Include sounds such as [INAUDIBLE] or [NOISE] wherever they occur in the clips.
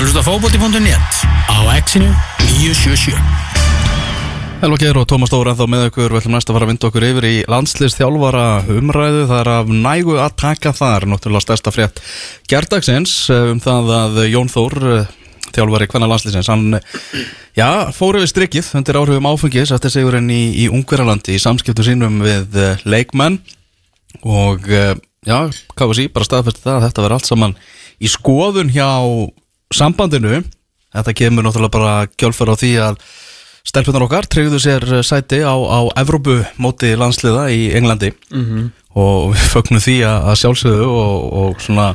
að hlusta fókbóti.net á exinu 977 Elva Geir og Tómas Dóra þá með okkur við ætlum næst að fara að vinda okkur yfir í landslistþjálfara umræðu það er af nægu að taka þar. Náttúrulega stærsta frétt gerdagsins um það að Jón Þór eh, þjálfari hvenna landslisins hann já, fór yfir strikið undir áhrifum áfengis eftir sigurinn í, í Ungverjalandi í samskiptu sínum við eh, leikmenn. Og eh, já, KFC bara staðfesti það að þetta verði allt saman í skoðun hjá sambandinu. Þetta kemur náttúrulega bara kjálfur á því að stelpunar okkar tryggðu sér sæti á, á Evrópu móti landsliða í Englandi. Og [LAUGHS] við fögnum því að, að sjálfsögðu og, og svona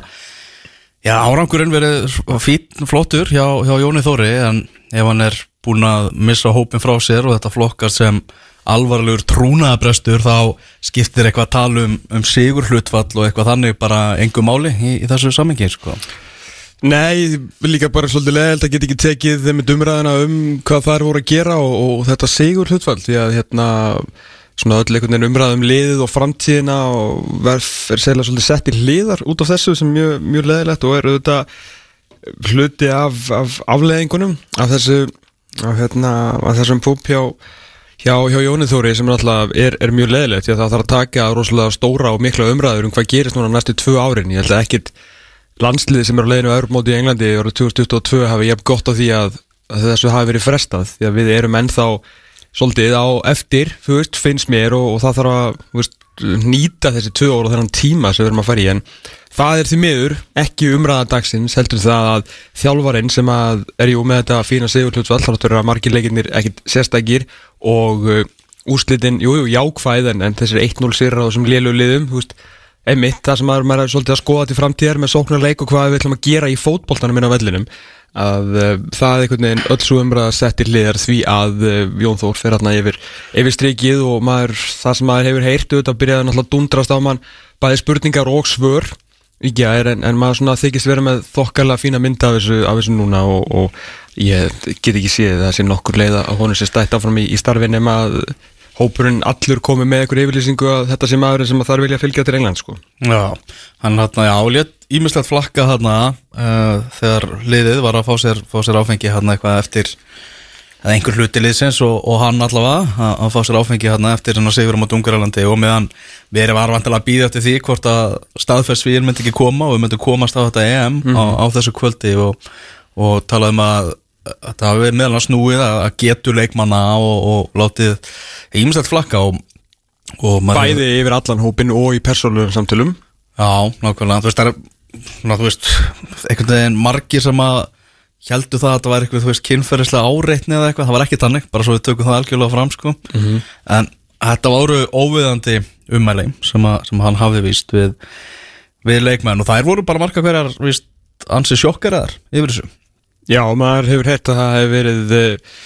já, árangurinn verið fín flottur hjá, hjá Jóni Þóri en ef hann er búin að missa hópin frá sér og þetta flokkar sem alvarlegur trúnaðabrestur þá skiptir eitthvað að tala um, um sigur hlutfall og eitthvað þannig bara engum máli í, í þessu sammengi sko. Nei, líka bara svolítið leðild að geta ekki tekið þeim með umræðina um hvað þær voru að gera og, og þetta sigur hlutfall því að hérna svona öll einhvern veginn umræðum liðið og framtíðina og verð er segla svolítið sett í hliðar út af þessu sem mjög, mjög leðilegt og er auðvitað hluti af, af afleðingunum af þessu af, hérna, af þessum púp hjá hjá, hjá Jónið Þóri sem er alltaf er, er mjög leðilegt því að það þarf að taka rosalega stóra og mikla umræður um hvað gerist núna næstu tvö árin. Ég held að ekkit landsliði sem er á leiðinu á Europamóti í Englandi árið 2022 hafi jafn gott á því að, að þessu hafi verið frestað því að við erum ennþá svolítið á eftir, veist, finnst mér og, og það þarf að veist, nýta þessi tvö óra þennan tíma sem við erum að fara í en það er því miður ekki umræða dagsins heldur það að þjálfarinn sem að er jú með þetta fína sigurhlutsvall þá þarf að margir leikinnir ekkit sérstakir og uh, úrslitin, jú, jú, jákvæð en, þessir 1-0 sýrar á þessum lélu liðum, þú veist einmitt, það sem maður, maður er svolítið að skoða til framtíðar með sóknarleik og hvað við ætlum að gera í fótboltanum inn á vellinum að uh, það er einhvern veginn öll svo umræða sett í hliðar því að uh, Jón Þór fer hérna yfir, yfir strikið og maður, það sem maður hefur heyrt auðvitað byrjaði náttúrulega dundrast á mann bæði spurningar og svör í gær en, en maður svona þykist vera með þokkarlega fína mynda af þessu, af þessu núna og, og ég get ekki séð það sé nokkur leið að honum sé stætt áfram í, í starfi nema að hópurinn allur komið með einhver yfirlýsingu að þetta sé maðurinn sem þarf vilja fylgja til England sko. Já, hann hérna, já, létt ímislegt flakka hérna uh, þegar liðið var að fá sér, fá sér áfengi hérna eitthvað eftir eða einhver hluti liðsins og, og hann allavega að, að fá sér áfengi hérna eftir hann að sigur á Dungarlandi og meðan við erum varvantilega að býða eftir því hvort að staðfærsvíðin myndi ekki koma og við myndum komast á þetta EM Mhm. á, á þessu kvöldi og, og talaðum að þetta hafi verið meðal að snúið að að getu leikmanna og, og látið ímislegt flakka og, og Bæði yfir allan hópin og í persónulegum samtölum Já, nákvæmlega, þú veist, það er svona, þú veist, einhvern veginn margir sem að heldur það að það væri eitthvað, þú veist, kynferðislega áreitni eða eitthvað, það var ekki tannig, bara svo við tökum það algjörlega fram, sko, en þetta voru óviðandi ummæli sem, að, sem hann hafði víst við, við leikmenn. Og þær voru bara marga hverjar, víst, ansi sjokkeraðar yfir þessu. Já, maður hefur heyrt að það hefur verið uh,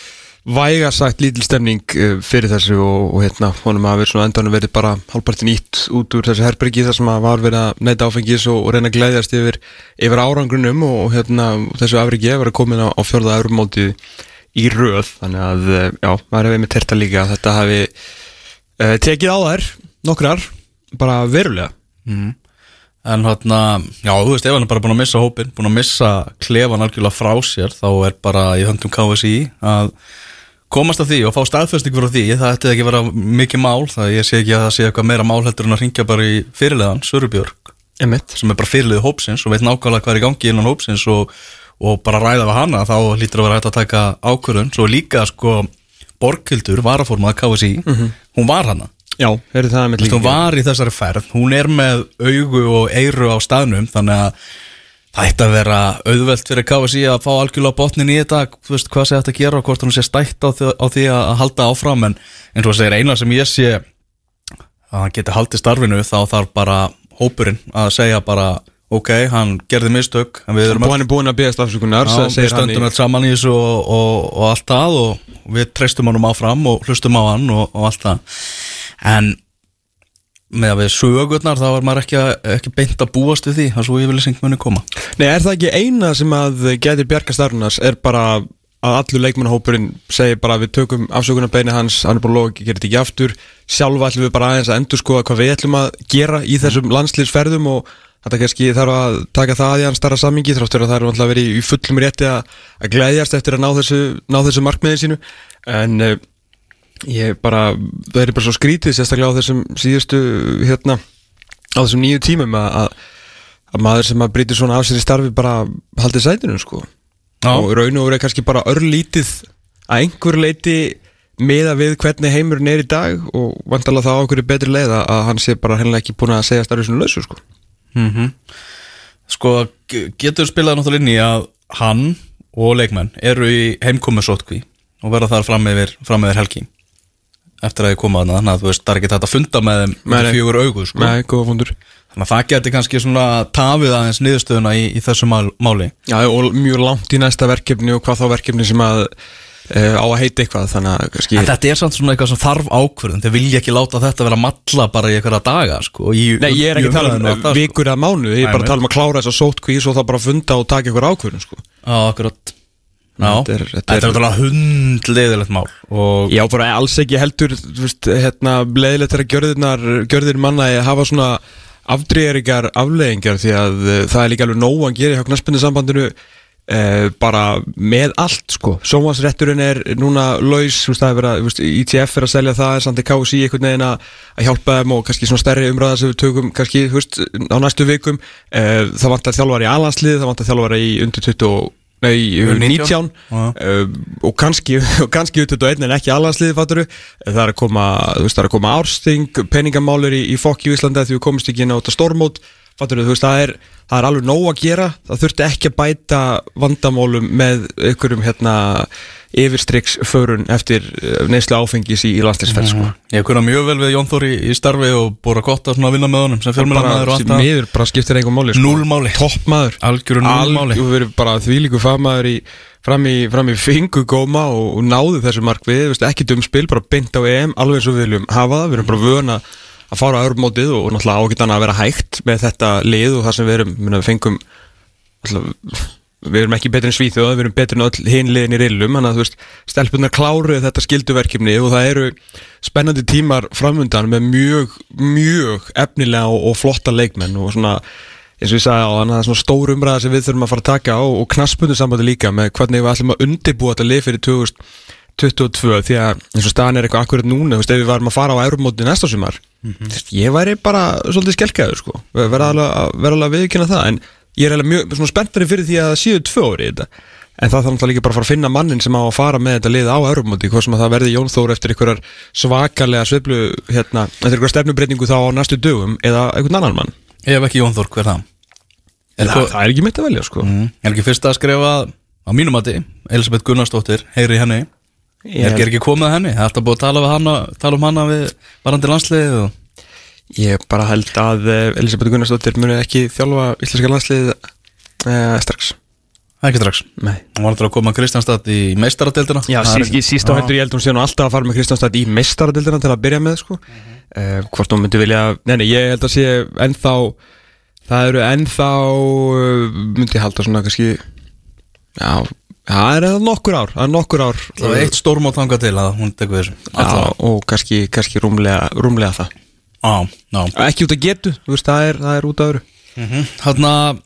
vægarsagt lítil stemning uh, fyrir þessu og, og hérna honum hafi verið svona endanum verið bara hálfpartin ítt út úr þessu herbergi þar sem að var verið að neyta áfengis og, og reyna að glæðjast yfir, yfir árangrunum og, hérna þessu afriki hefur verið komin á, á fjörða eurumótið í röð. Þannig að uh, já, maður hefur með terta líka að þetta hafi uh, tekið á þær nokkrar, bara verulega En hérna, já, þú veist, ef hann er bara búin að missa hópin, búin að missa klefan algjörlega frá sér, þá er bara í höndum KSI að komast að því og fá staðfesting fyrir því, það ætti ekki að vera mikið mál, það ég sé ekki að það sé eitthvað meira mál heldur en að ringja bara í fyrirleðan, Sörubjörg, Emmett sem er bara fyrirleði hópsins og veit nákvæmlega hvað er í gangi innan hópsins og, og bara ræða við hana, þá lítur að vera hægt að taka ákvörðun, svo líka sko Borghildur, varaformað KSI, hún var hana. Já, heyrðu það með veist, hún var í þessari ferð, hún er með augu og eyru á staðnum þannig að það ætti að vera auðvelt fyrir KSI að fá algjörlega botnin í þetta, þú veist hvað sé þetta að gera og hvort hún sé stætt á því, á því að að halda áfram en eins og það segir eina sem ég sé að hann geti haldið starfinu þá þarf bara hópurinn að segja bara ok, hann gerði mistök hann er búin að beðast afsökunar við hann stöndum alls saman í þessu og, og, og allt það og við treystum honum áfram og hlustum á hann og, og allt það en með að við sögurnar þá er maður ekki, að, ekki beint að búast við því að svo yfirlýsing muni koma. Nei, er það ekki eina sem að gæti bjarga starfnars er bara að allur leikmannahópurinn segir bara að við tökum afsökunarbeini hans, hann er bara lók, gerir þetta ekki aftur. Sjálfa ætlum við bara aðeins að endur skoða hvað við ætlum að gera í þessum landslýsferðum og Þetta kannski þarf að taka það í hann starra samingi þráttur að það er náttúrulega verið í fullum rétti að, að glæðjast eftir að ná þessu, ná þessu markmiði sínu. En uh, ég bara, það er bara svo skrítið sérstaklega á þessum síðustu hérna, á þessum nýju tímum að, að, að maður sem að brýtir svona af sér í starfi bara haldið sætinu sko. Já. og raun og verið kannski bara örlítið að einhver leiti meða við hvernig heimurinn er í dag og vantalega þá á einhverju betri leið að hann sé bara hennilega ekki búin að segja starfið svona lausu sko. Mm Sko, ge- getur spilað náttúrulega inn í að hann og leikmenn eru í heimkomu sótkví og verða þar fram yfir, fram yfir helgi eftir að ég koma að þannig að þú veist, það er ekki þetta að funda með þeim með fjögur augu sko. Nei, góða fundur þannig að það geti kannski svona tafið aðeins niðurstöðuna í, í þessu mál, máli Já, og mjög langt í næsta verkefni og hvað þá verkefni sem að uh, á að heita eitthvað þannig að kannski En þetta er samt svona eitthvað sem þarf ákvörðun Þeir vilja ekki láta þetta vera matla bara í einhverja daga sko, í, Nei, ég er ekki að tala um það, sko. vikur eða mánu, ég er bara að tala um að klára þess að sótkvís og þá bara funda og taka ykkur ákvörðun sko. Já, akkurat Þetta er- þetta þetta er- er náttúrulega hundleiðilegt mál og Já, bara alls ekki heldur veist, hérna, leðilegt er að gjörðir manna að hafa svona afdreyjaríkar afleðingar því að uh, það er líka alveg nóg að gera hjá knaspinu sambandinu uh, bara með allt sko, sjónvarsretturinn er núna laus, veist, er þú veist, ITF er að selja það, samt í KSI einhvern veginn að hjálpa þeim og kannski svona stærri umræða sem við tökum kannski, á næstu vikum. Uh, það vantar þjálfari í alanslið, það vantar þjálfari í undir 20 og Nei, 19 Já. uh, og kannski [LAUGHS] út þetta en ekki allansliði fatturu það er að koma, veist, það er að koma ársting peningamálur í, í fokki í Íslanda því við komumst ekki inn á þetta stormót fatturu, þú veist, það er, það er alveg nóg að gera það þurfti ekki að bæta vandamálum með einhverjum hérna yfirstriksförun eftir uh, neyslu áfengis í, í landslisferð sko. Ég kunna mjög vel við Jón Þór í, í starfi og að gott að vinna með honum sem fjölmjölamæður og allt það miður bara skiptir einhver máli sko. Núll máli. toppmaður Algjöru núll máli. Algjör verið bara þvílíku fagmaður í fram í, í fingu góma og, og náði þessu markvið, ekki dumspil bara beint á EM, alveg eins og viljum hafa það við erum bara vöna að fara á örmótið og, og náttúrulega ágætana að vera hægt með þetta lið og það sem við erum, minna, við fengum náttúrulega, við erum ekki betri en Svíþjóð, við erum betri en öll hinn liðin í rillum, þannig að þú veist, stelpunar kláruð þetta skilduverkefni og það eru spennandi tímar framundan með mjög, mjög efnilega og, og flotta leikmenn og svona eins og ég sagði á þannig að það er svona stór umræða sem við þurfum að fara að taka á og knaspundu sambandi líka með hvernig við ætlum að undirbúa þetta lið fyrir 2022 því að eins og staðan er eitthvað akkurat núna, þú veist, ef við varum að fara á Euromóti næsta sumar, þú veist, ég væri bara svolítið skelkaður, sko, verða alveg að viðkynna það, en ég er alveg mjög spenntari fyrir því að það séu tvö ári í þetta En það þarf náttúrulega líka bara að fara að finna mannin sem á að fara með þetta lið á Euromóti, hvað sem að það verði Jón Þór eftir einhverjar svakalega sveiflu, hérna, eftir einhverjar stefnubreitingu þá á næstu dögum eða einhvern annan mann. Ef ekki Jón Þór, hver það? Er, Það, það er ekki mitt að velja, sko. mm, er ekki fyrst að skrifa á mínum mati Elisabeth Gunnarsdóttir, heyri henni Er ekki, er ekki komið að henni? Það er alltaf búið að tala, hana, tala um hana við varandi landslið og... Ég bara held að eh, Elisabeth Gunnarsdóttir muni ekki þjálfa íslenska landslið uh, strax. Ekki strax Nei. Hún var alltaf að koma Kristjánstad í meistaradeildina Já, síst, á heldur ég held hún nú alltaf að fara með Kristjánstad í mestaradildina til að byrja með, sko. uh, hvort hún myndi vilja, nei, nei, ég held að sé ennþá, það eru ennþá, uh, myndi ég halda svona kannski, já, það er nokkur ár, nokkur ár. Það var eitt stórmót þangað til að hún tekur þessu Já, og kannski, kannski rúmlega, rúmlega það. Já, já Ekki út að getu, þú veist, það er, það er út að öru. Þannig að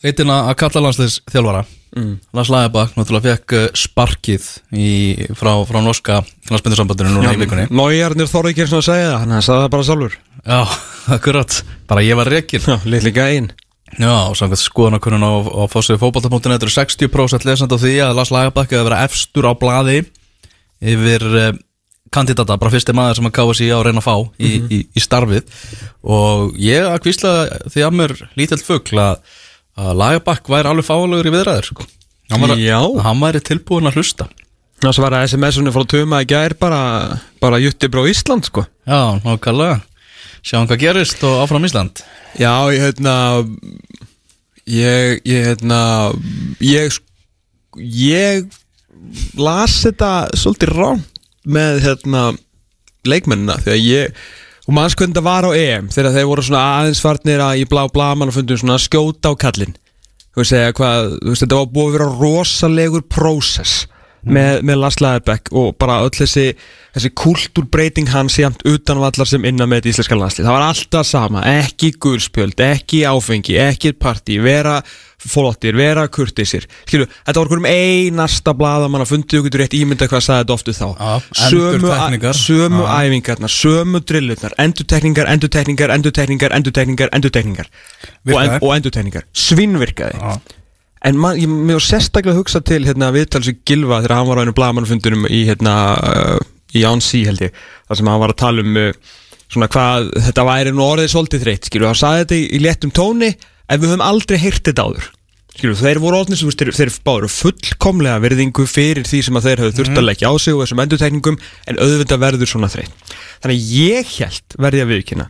leitin að kalla landsliðs þjálfara Mm. Lars Lagerbakk náttúrulega fekk uh, sparkið í, frá, frá norska knastbyndarsambandinu núna í vikunni Nójarnir þorði ekki eins og að segja það, hann sagði það bara sjálfur. Já, [LAUGHS] akkurat Bara ég var rekin Já, litlega einn. Já, og samkvæmt skoðanakunnun á, á fórsöðu fótbolta.net eru 60% lesand af því að Lars Lagerbakk hefur verið efstur á blaði yfir uh, kandidata, bara fyrsti maður sem að káa sig á að reyna að fá í, í, í starfið og ég að kvísla því að mér lítill fugl að, að Lagerbakk væri alveg fálegur í viðræður sko. hann, var, Já. hann væri tilbúin að hlusta Ná svo var að SMS-unni frá Tuma í gær bara, bara jutti brá Ísland, sko. Já, nákvæmlega Sjáum hvað gerist og áfram Ísland. Já, ég hérna ég, ég hérna ég ég las þetta svolítið rám með hérna leikmennina því að ég og manns hvernig það var á EM þegar þeir voru svona aðeins farnir að í blá blaman og fundum svona skjóta á hvað, þú veist þetta var búið að vera rosalegur prósess með, með Lars Lagerbäck og bara öll þessi, þessi kultúrbreyting hans jæmt utanvallar sem innan með íslenska landslið. Það var alltaf sama, ekki gulspjöld ekki áfengi, ekki partí vera flottir, vera kurtisir skilju, þetta var hverjum einasta bladamann að fundið ykkur rétt ímynda hvað sagði þetta oftu þá. Já, sömu, sömu Já. æfingarnar, sömu drillurnar. Endurtekningar, endurtekningar, endurtekningar endurtekningar, endurtekningar. Og, en, og endurtekningar, svinnvirkaði Já. En man, ég var sérstaklega hugsa til hérna, viðtalsu Gilva þegar hann var á einu blagamannfundunum í, hérna, uh, í Ánsí held ég. Þar sem hann var að tala um uh, svona hvað þetta væri nú orðið svolítið þreytt skilur, hann sagði þetta í, í léttum tóni en við höfum aldrei heyrt þetta áður. Skilur, þeir voru orðnir sem þeir, þeir báður fullkomlega verðingu fyrir því sem þeir höfðu þurft að leggja á sig og þessum endurtekningum en auðvitað verður svona þreytt. Þannig ég held verði að viðkynna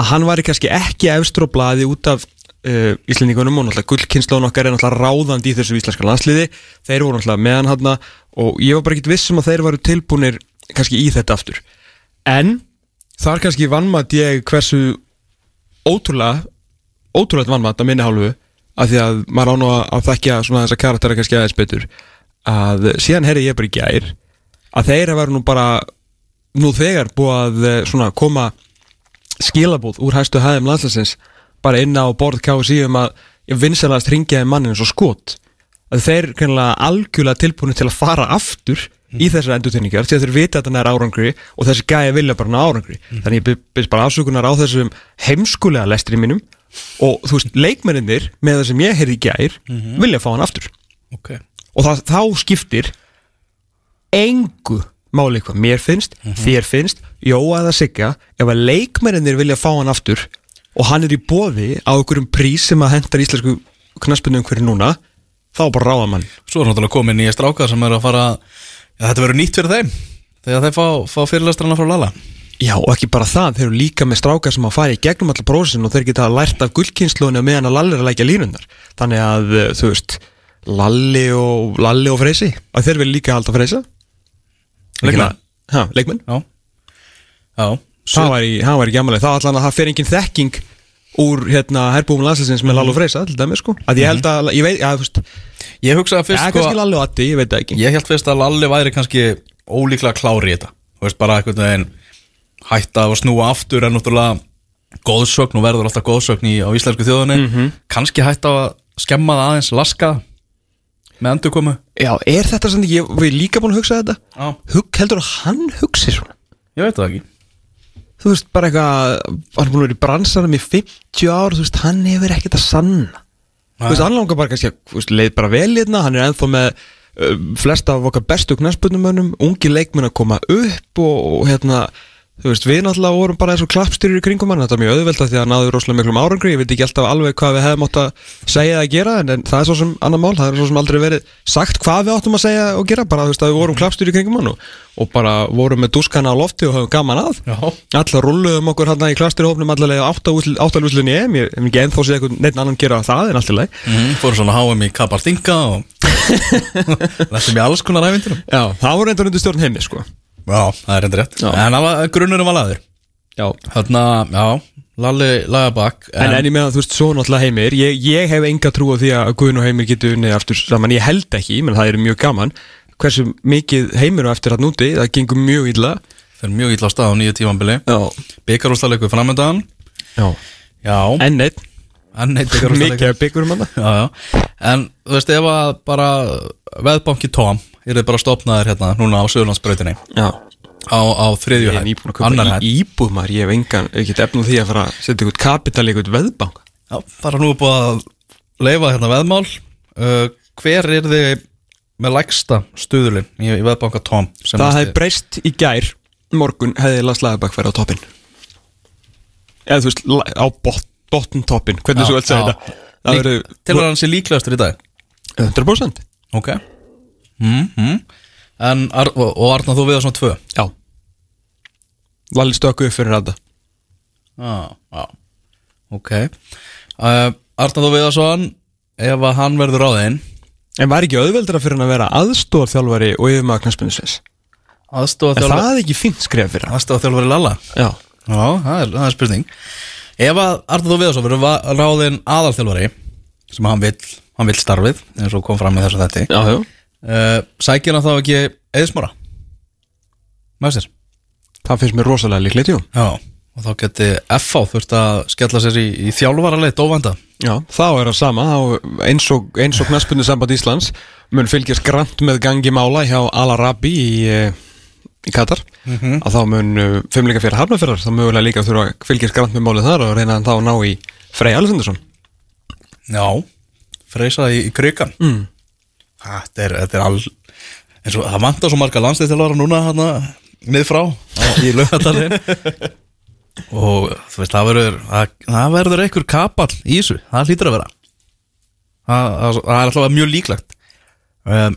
að hann væri kannski ekki efstur á blaði út af uh, Íslendingunum og náttúrulega gullkynnslóðun okkar er náttúrulega ráðandi í þessu íslenska landsliði. Þeir voru náttúrulega meðan hann og ég var bara ekkert viss um að þeir varu tilbúnir kannski í þetta aftur. En þar kannski vannmatt ég hversu ótrúlega ótrúlega vannmatt að minni hálfu af því að maður á nú að- að þekkja svona þessa karaktera kannski aðeins betur að síðan herri ég bara í gær að þeir að vera nú bara nú þegar búið að eh, svona koma skilabóð úr hæstu hæðum landslæsins bara inn á borð KSI um að ég vinsalast ringjaði mannin svo skot. Að þeir kannilega algjörlega tilbúinu til að fara aftur í þessar endurtegningar því að þeir vita að þetta er árangri og þessi gæði vilja bara ná árangri. Þannig ég byrst bara afsökunar á þessum heimskulega lestri mínum og þú veist, leikmenninir með það sem ég heyrði í gær vilja fá hann aftur. Ok. Og það, þá skiptir engu máli hvað mér finnst, þér finnst Jóa eða Sigga, ef að leikmennir vilja fá hann aftur og hann er í boði á einhverjum prís sem að hendar íslensku knaspinu hverju núna. Þá bara ráða mann. Svo er náttúrulega komin nýja strákar sem er að fara ja, Þetta verður nýtt fyrir þeim Þegar þeir fá, fá fyrirlestrana frá Lala Já, og ekki bara það, þeir eru líka með strákar sem að fara í gegnum allar prósin og þeir geta lært af gullkynnslónu meðan að Lalli er að lækja línundar þannig að, uh, þú veist Lalli og, Lalli og Freysi að þeir vil líka halda Freysa. Leikmenn. Það var í, það var allan að það fer engin þekking úr hérna herbúum landslæsins með Lallu Freysa til dæmis sko. Að ég held að, ég veit, já þú veist Ég hugsaði fyrst sko kannski Lallu og Addi, ég veit ekki. Ég held fyrst að Lalli væri kannski ólíklega klári í þetta. Þú veist bara einhvern veginn hætta að snúa aftur en náttúrulega góðsögn og verður alltaf góðsögn í, á íslensku þjóðunni Mhm. kannski hætta að skemma það aðeins laska með endurkomu. Já, er þetta svona, ég við líka búin að hugsa þetta. Hug, heldur að hann hugsi svona? Ég veit það ekki þú veist, bara eitthvað hann er búin að vera í bransanum í 50 ár þú veist, hann hefur ekkert að sanna. Þú veist, hann langar bara kannski að leið bara vel hérna, hann er ennþá með uh, flesta af okkar bestu knæspunumönnum ungi leikmenn að koma upp og, og hérna, þú veist, við náttúrulega vorum bara eins og klappstýrir í kringum hann, þetta er mjög auðvelt af því að hann náður rosalega miklum árangri, ég veit ekki alltaf alveg hvað við hefum átt að segja eða gera en, en það er svo sem annar mál, það er svo sem aldrei verið sagt hvað við áttum að segja og gera, bara þú veist að við vorum klappstýrir í kringum hann og, og bara vorum með dúskana á lofti og höfum gaman að. Alla rulluðum okkur hérna í klasturhófnum allavega áttalúslunni EM, ég hef ekki ennþá séð neitt annan gera það en allt í lagi. Mm, [LAUGHS] [LAUGHS] Já, það er endur rétt. Já. En grunnurum var laður Já. Þarna, já, Lalli lagabak En, en ég meðan þú veist svo náttúrulega heimir ég, ég hef enga trú á því að Guðn og heimir getur unnið aftur saman, ég held ekki, menn það er mjög gaman hversu mikið heimir og eftir að núti það gengur mjög illa. Það er mjög illa á stað á nýju tímambili Já, Byggarústaleikur framöndan já. Enn eitt mikið byggarústaleikur að byggur um hana Já, já. En þú veist, ef að bara veðbanki Tom Er þið bara stopnaðir hérna núna á Söðurlandsbrautinni Já, Á, á þriðju ég er nýbúin að Annar í, íbúð maður, ég hef engan ekki efnum því að fara að setja ykkur kapital í ykkur veðbank. Já, bara nú er búið að leifa hérna veðmál. Uh, Hver er þið með lægsta stuðulinn í, í veðbanka Tom sem Það hefði breyst í gær morgun hefði Lars Lagerbæk verið á toppin eða þú veist á bot, botn toppin hvernig Já, svo vel segja já. þetta. Til að hann sé líklegastur í dag? 100% Ok mm -hmm. En, Ar og, Arna þú við á svona tvö? Já. Valli stökku upp fyrir þetta Já, já. Ok. Uh, Arna þú við á svona Ef að hann verður á þeim en var ekki auðveldra fyrir hann að vera aðstóðarþjálfari og yfirmaður knæspunnisins Aðstofa er þjálfari það ekki fínt skref fyrir hann? Aðstofa þjálfari Lalla? Já. Já, það er, það er spurning. Ef að Arna þú við á svona verður va- ráðinn aðalþjálfari sem hann vill, hann vill starfið eins og kom fram með þessu þetta já, já. Uh, Sækir hann þá ekki eðsmóra? Mæstir? Það finnst mér rosalega líklegt, jú Já, og þá geti FH þurft að skella sér í, í þjálfaraleit óvanda Já, þá er það sama eins og, og knaspunni samband Íslands mun fylgjast grant með gangi mála hjá Al-Arabi í, eh, í Katar að þá mun uh, fimmleika fyrir harnafjörðar þá mögulega líka þurfa að fylgjast grant með málið þar og reyna þá að ná í Frey Alessandarsson Já, freysa í, í krigan mm. Þetta er, þetta er all eins og það vantar svo marga landslýstilara núna hana miðfrá á- í laugadalinn [LAUGHS] og þú veist það verður það, það verður einhver kapall í þessu. Það hlýtur að vera. Það, það, það er alltaf mjög líklegt. Um,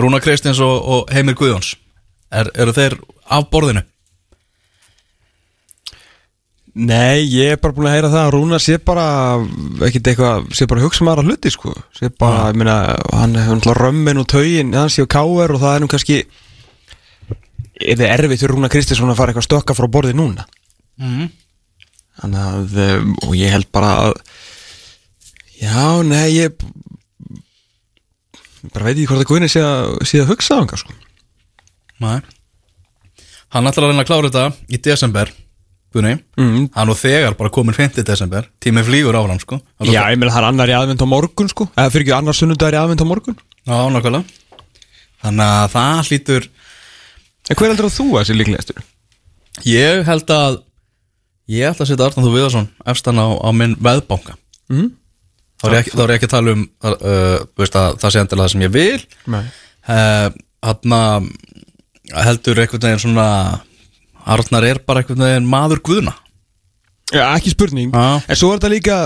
Rúna Kristins og, og Heimir Guðjóns. Er, eru þeir af borðinu? Nei, ég er bara búin að heyra það að Rúna sé bara ekkert eitthvað, sé bara hugsa maður að hluti sko, sé bara, ég meina hann hefur náttúrulega römmin og taugin hann sé á káver og það er nú kannski er þið erfitt fyrir Rúna Kristinsson að fara eitthvað stökka frá borði núna? Mm. Þannig að, um, og ég held bara að Já, nei, ég bara veit ekki hvort að að, sé að hugsa á hann sko. Nei. Hann ætlar að reyna að klára þetta í desember Gunni, mm. hann og þegar bara komin 5. desember, tíminn flýgur á hann sko Já, ég meina það er annar í aðvend á morgun sko. eða fyrir ekki annar sunnudagur í aðvend á morgun Já, nákvæmlega Þannig að það hlýtur En hver heldur að þú að sé líklegastur? Ég held að Ég ætla að setja Arnald Þú Viðarsson Efstan á, á minn veðbanka Mm. Þá er ég ég ekki að tala um uh, veist að það sé endilega það sem ég vil Nei uh, Hanna heldur einhvern veginn svona Arnar er bara einhvern veginn maður guðna. Já, ekki spurning. Já. En svo er þetta líka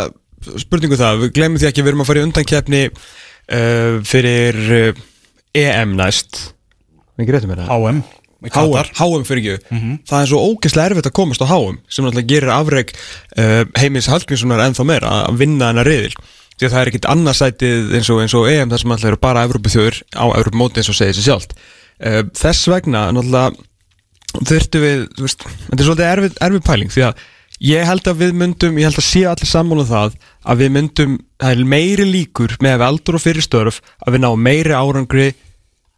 spurningu það Við glemum því ekki að við erum að fara í undankeppni uh, Fyrir uh, EM næst. HM HM, HM fyrir ekki. Það er svo ógeðslega erfitt að komast á HM sem náttúrulega gerir afreg uh, heimis Hallgrímssonar ennþá meira að vinna hennar riðil. Því að það er ekkit annarsætið eins og, eins og EM þar sem alltaf eru bara Evrópuþjóður á Evrópumóti eins og segir sér sjálft. Uh, þess vegna náttúrulega þurftu við þú veist, þetta er svolítið erfið, erfið pæling því að ég held að við myndum ég held að sé allir sammála um það að við myndum, það er meiri líkur með að við aldur og fyrir störf að við náum meiri árangri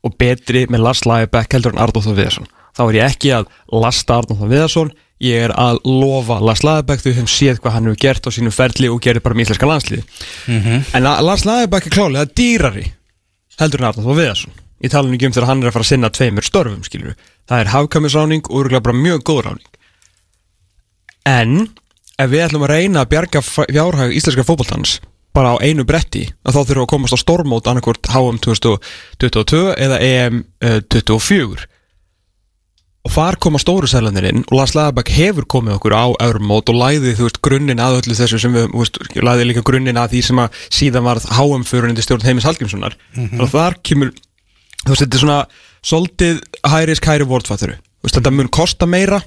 og betri með Lars Lagerbäck heldur en Arnóð Viðarsson. Þá er ég ekki að lasta Arnóð Viðarsson ég er að lofa Lars Lagerbäck því við höfum séð hvað hann hefur gert á sínum ferli og gerir bara með íslenska landslið en að Lars Lagerbäck er klálega dýrari heldur en Arnóð Viðarsson ég tala nú ekki um þegar hann er að fara að sinna tveimur störfum skilur það er hafkamisráning og örgulega bara mjög góð ráning. En ef við ætlum að reyna að bjarga fjárhag íslenska fótboltans bara á einu bretti þá þurfum við að komast á stormót annarkvort HM 2022 eða EM uh, 24 og þar koma stóru sælanir inn og Lars Lagerbäck hefur komið okkur á öðrum mót og læði þú veist grunninn að öllu þessu sem við, veist, læði líka grunninn að því sem að síðan varð HM fyrir undir stjórn Heimis Hallgrímssonar. Mm og þar kemur þú veist, þetta er svona soldið high risk, high reward fatturu, þú veist, þetta mun kosta meira.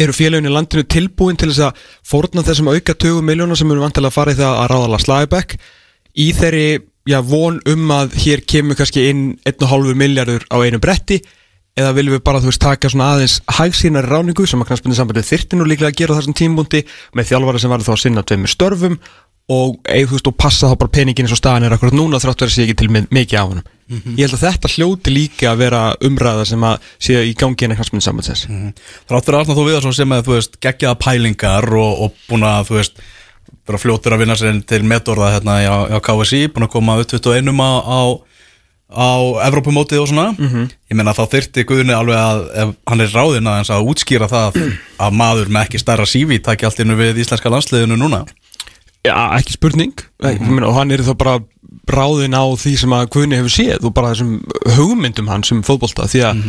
Eru félagin í landinu tilbúin til þess að fórna þessum auka 20 miljónar sem eru vantilega í það að ráða Lars Lagerbäck? Í þeirri já, von um að hér kemur kannski inn 1,5 miljardur á einu bretti? Eða viljum við bara, þú veist, taka svona aðeins hægsýnar ráningu sem að knastbundin sambandið þyrfti nú líklega að gera þessum tímbúndi með þjálfara sem var þá að sinna tveimur störfum og, eða, þú veist, og passa þá bara peningin eins og staðan er akkurat núna þrátt verið sé ekki til mi- mikið á honum ég held að þetta hljóti líka að vera umræða sem að sé í gangi en knastbundin sambandsins. Þráttur Arnar Þú Viðarsson sem að þú veist geggjaða pælingar og, og búin að þú veist vera fljótur að vinna sér til metorða hérna á, á KSI, búin að koma upp 21 á, á, á Evrópumótið og svona. Ég meina þá þyrti Guðni alveg að ef hann er ráðinn aðeins að útskýra það að maður með ekki stærra sífi taki allt innu við íslenska landsliðinu núna Já, ekki spurning. Mm -hmm. og hann er þá bara ráðinn á því sem að Guðni hefur séð og bara þessum hugmyndum hans sem fótbolta því að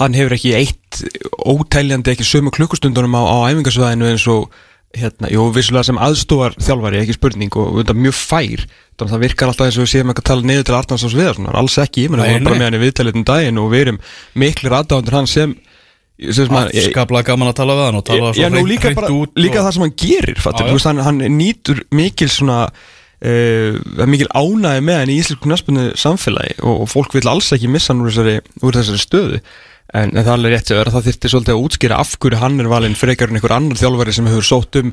hann hefur ekki eitt ótæljandi ekki sömu klukkustundunum á, á æfingarsvæðinu eins og hérna, jú, vissulega sem aðstofar þjálfari, ekki spurning og þetta mjög fær, þannig að það virkar alltaf eins og við séum ekki að tala niður til Arnars ás viðar alls ekki, ég menna, við erum bara með hann í viðtælið um daginn og við erum miklir aðdáðandur hans sem, Afskaplega gaman að tala við hann og tala Já, svo nú líka, bara, líka og- það sem hann gerir já. þú veist, hann, hann nýtur mikil svona uh, mikil ánæði með hann í íslensku naspunni samfélagi og, og fólk vil alls ekki missa hann úr þessari, úr þessari stöðu. En, en það er alveg rétt að vera það þyrfti svolítið að útskýra af hverju hann er valinn frekar en einhver annar þjálfari sem hefur sótt um.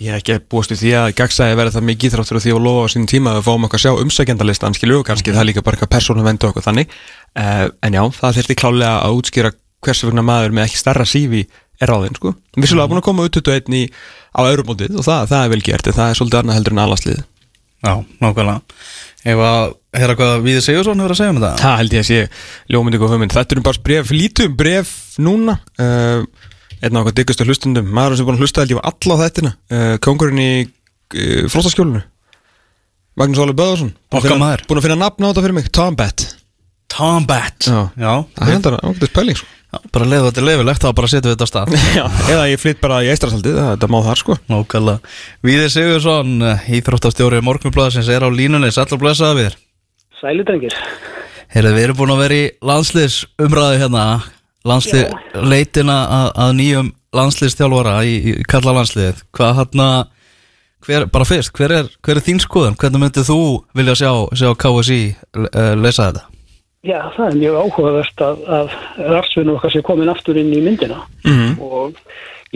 Ég hef ekki búist við því að gagsæði verið það mikið þráttur og því að lofa á sínum tíma að við fáum okkar sjá umsækjandalistan skilju og kannski það er líka bara eitthvað persónu vendu okkur þannig. Uh, en já, það þurfti klálega að útskýra hversu vegna maður með ekki starra sífi er ráðinn sko. Vissulega búin að koma út 21 í, á eurumótið og það, það er vel gert en það er svolítið annað heldur en allaslið Já, nákvæmlega. Ef að, hérna hvað Víði Sigursson hefur að segja um þetta? Það held ég að sé ljómynding og hugmynd. Þetta er um bara bref, lítum bref núna. Uh, einn af okkar diggustu hlustundum maður sem er búin að hlusta held ég var alla á þettina uh, kongurinn í uh, fróstaskjólinu Magnús Óli Böðarsson. Búin að finna nafn á þetta fyrir mig, Tom Bett Tom Bat Já. Já, Það hendur að ákveðið spæling sko. Bara leiðu þetta leifilegt þá bara setjum við þetta á stað. [LAUGHS] Já. Eða ég flytt bara í eistrasaldið, þetta má þar sko. Nákvæmlega. Víði Sigursson, íþróttastjóri Morgunblæðsins er á línunni, sætla blessaða við Sæli drengir. Heyrðu, við erum búin að vera í landsliðs umræðu hérna landslið, leitina að, að nýjum landsliðstjálfara í, í kalla landsliðið hvað hérna hver, bara fyrst, hver er, hver er þín skoðun? Hvernig myndið þú vilja sjá, sjá KSI uh, lesa þetta Já, það er mjög áhugavert að, að rarsvinu okkar sé komin aftur inn í myndina og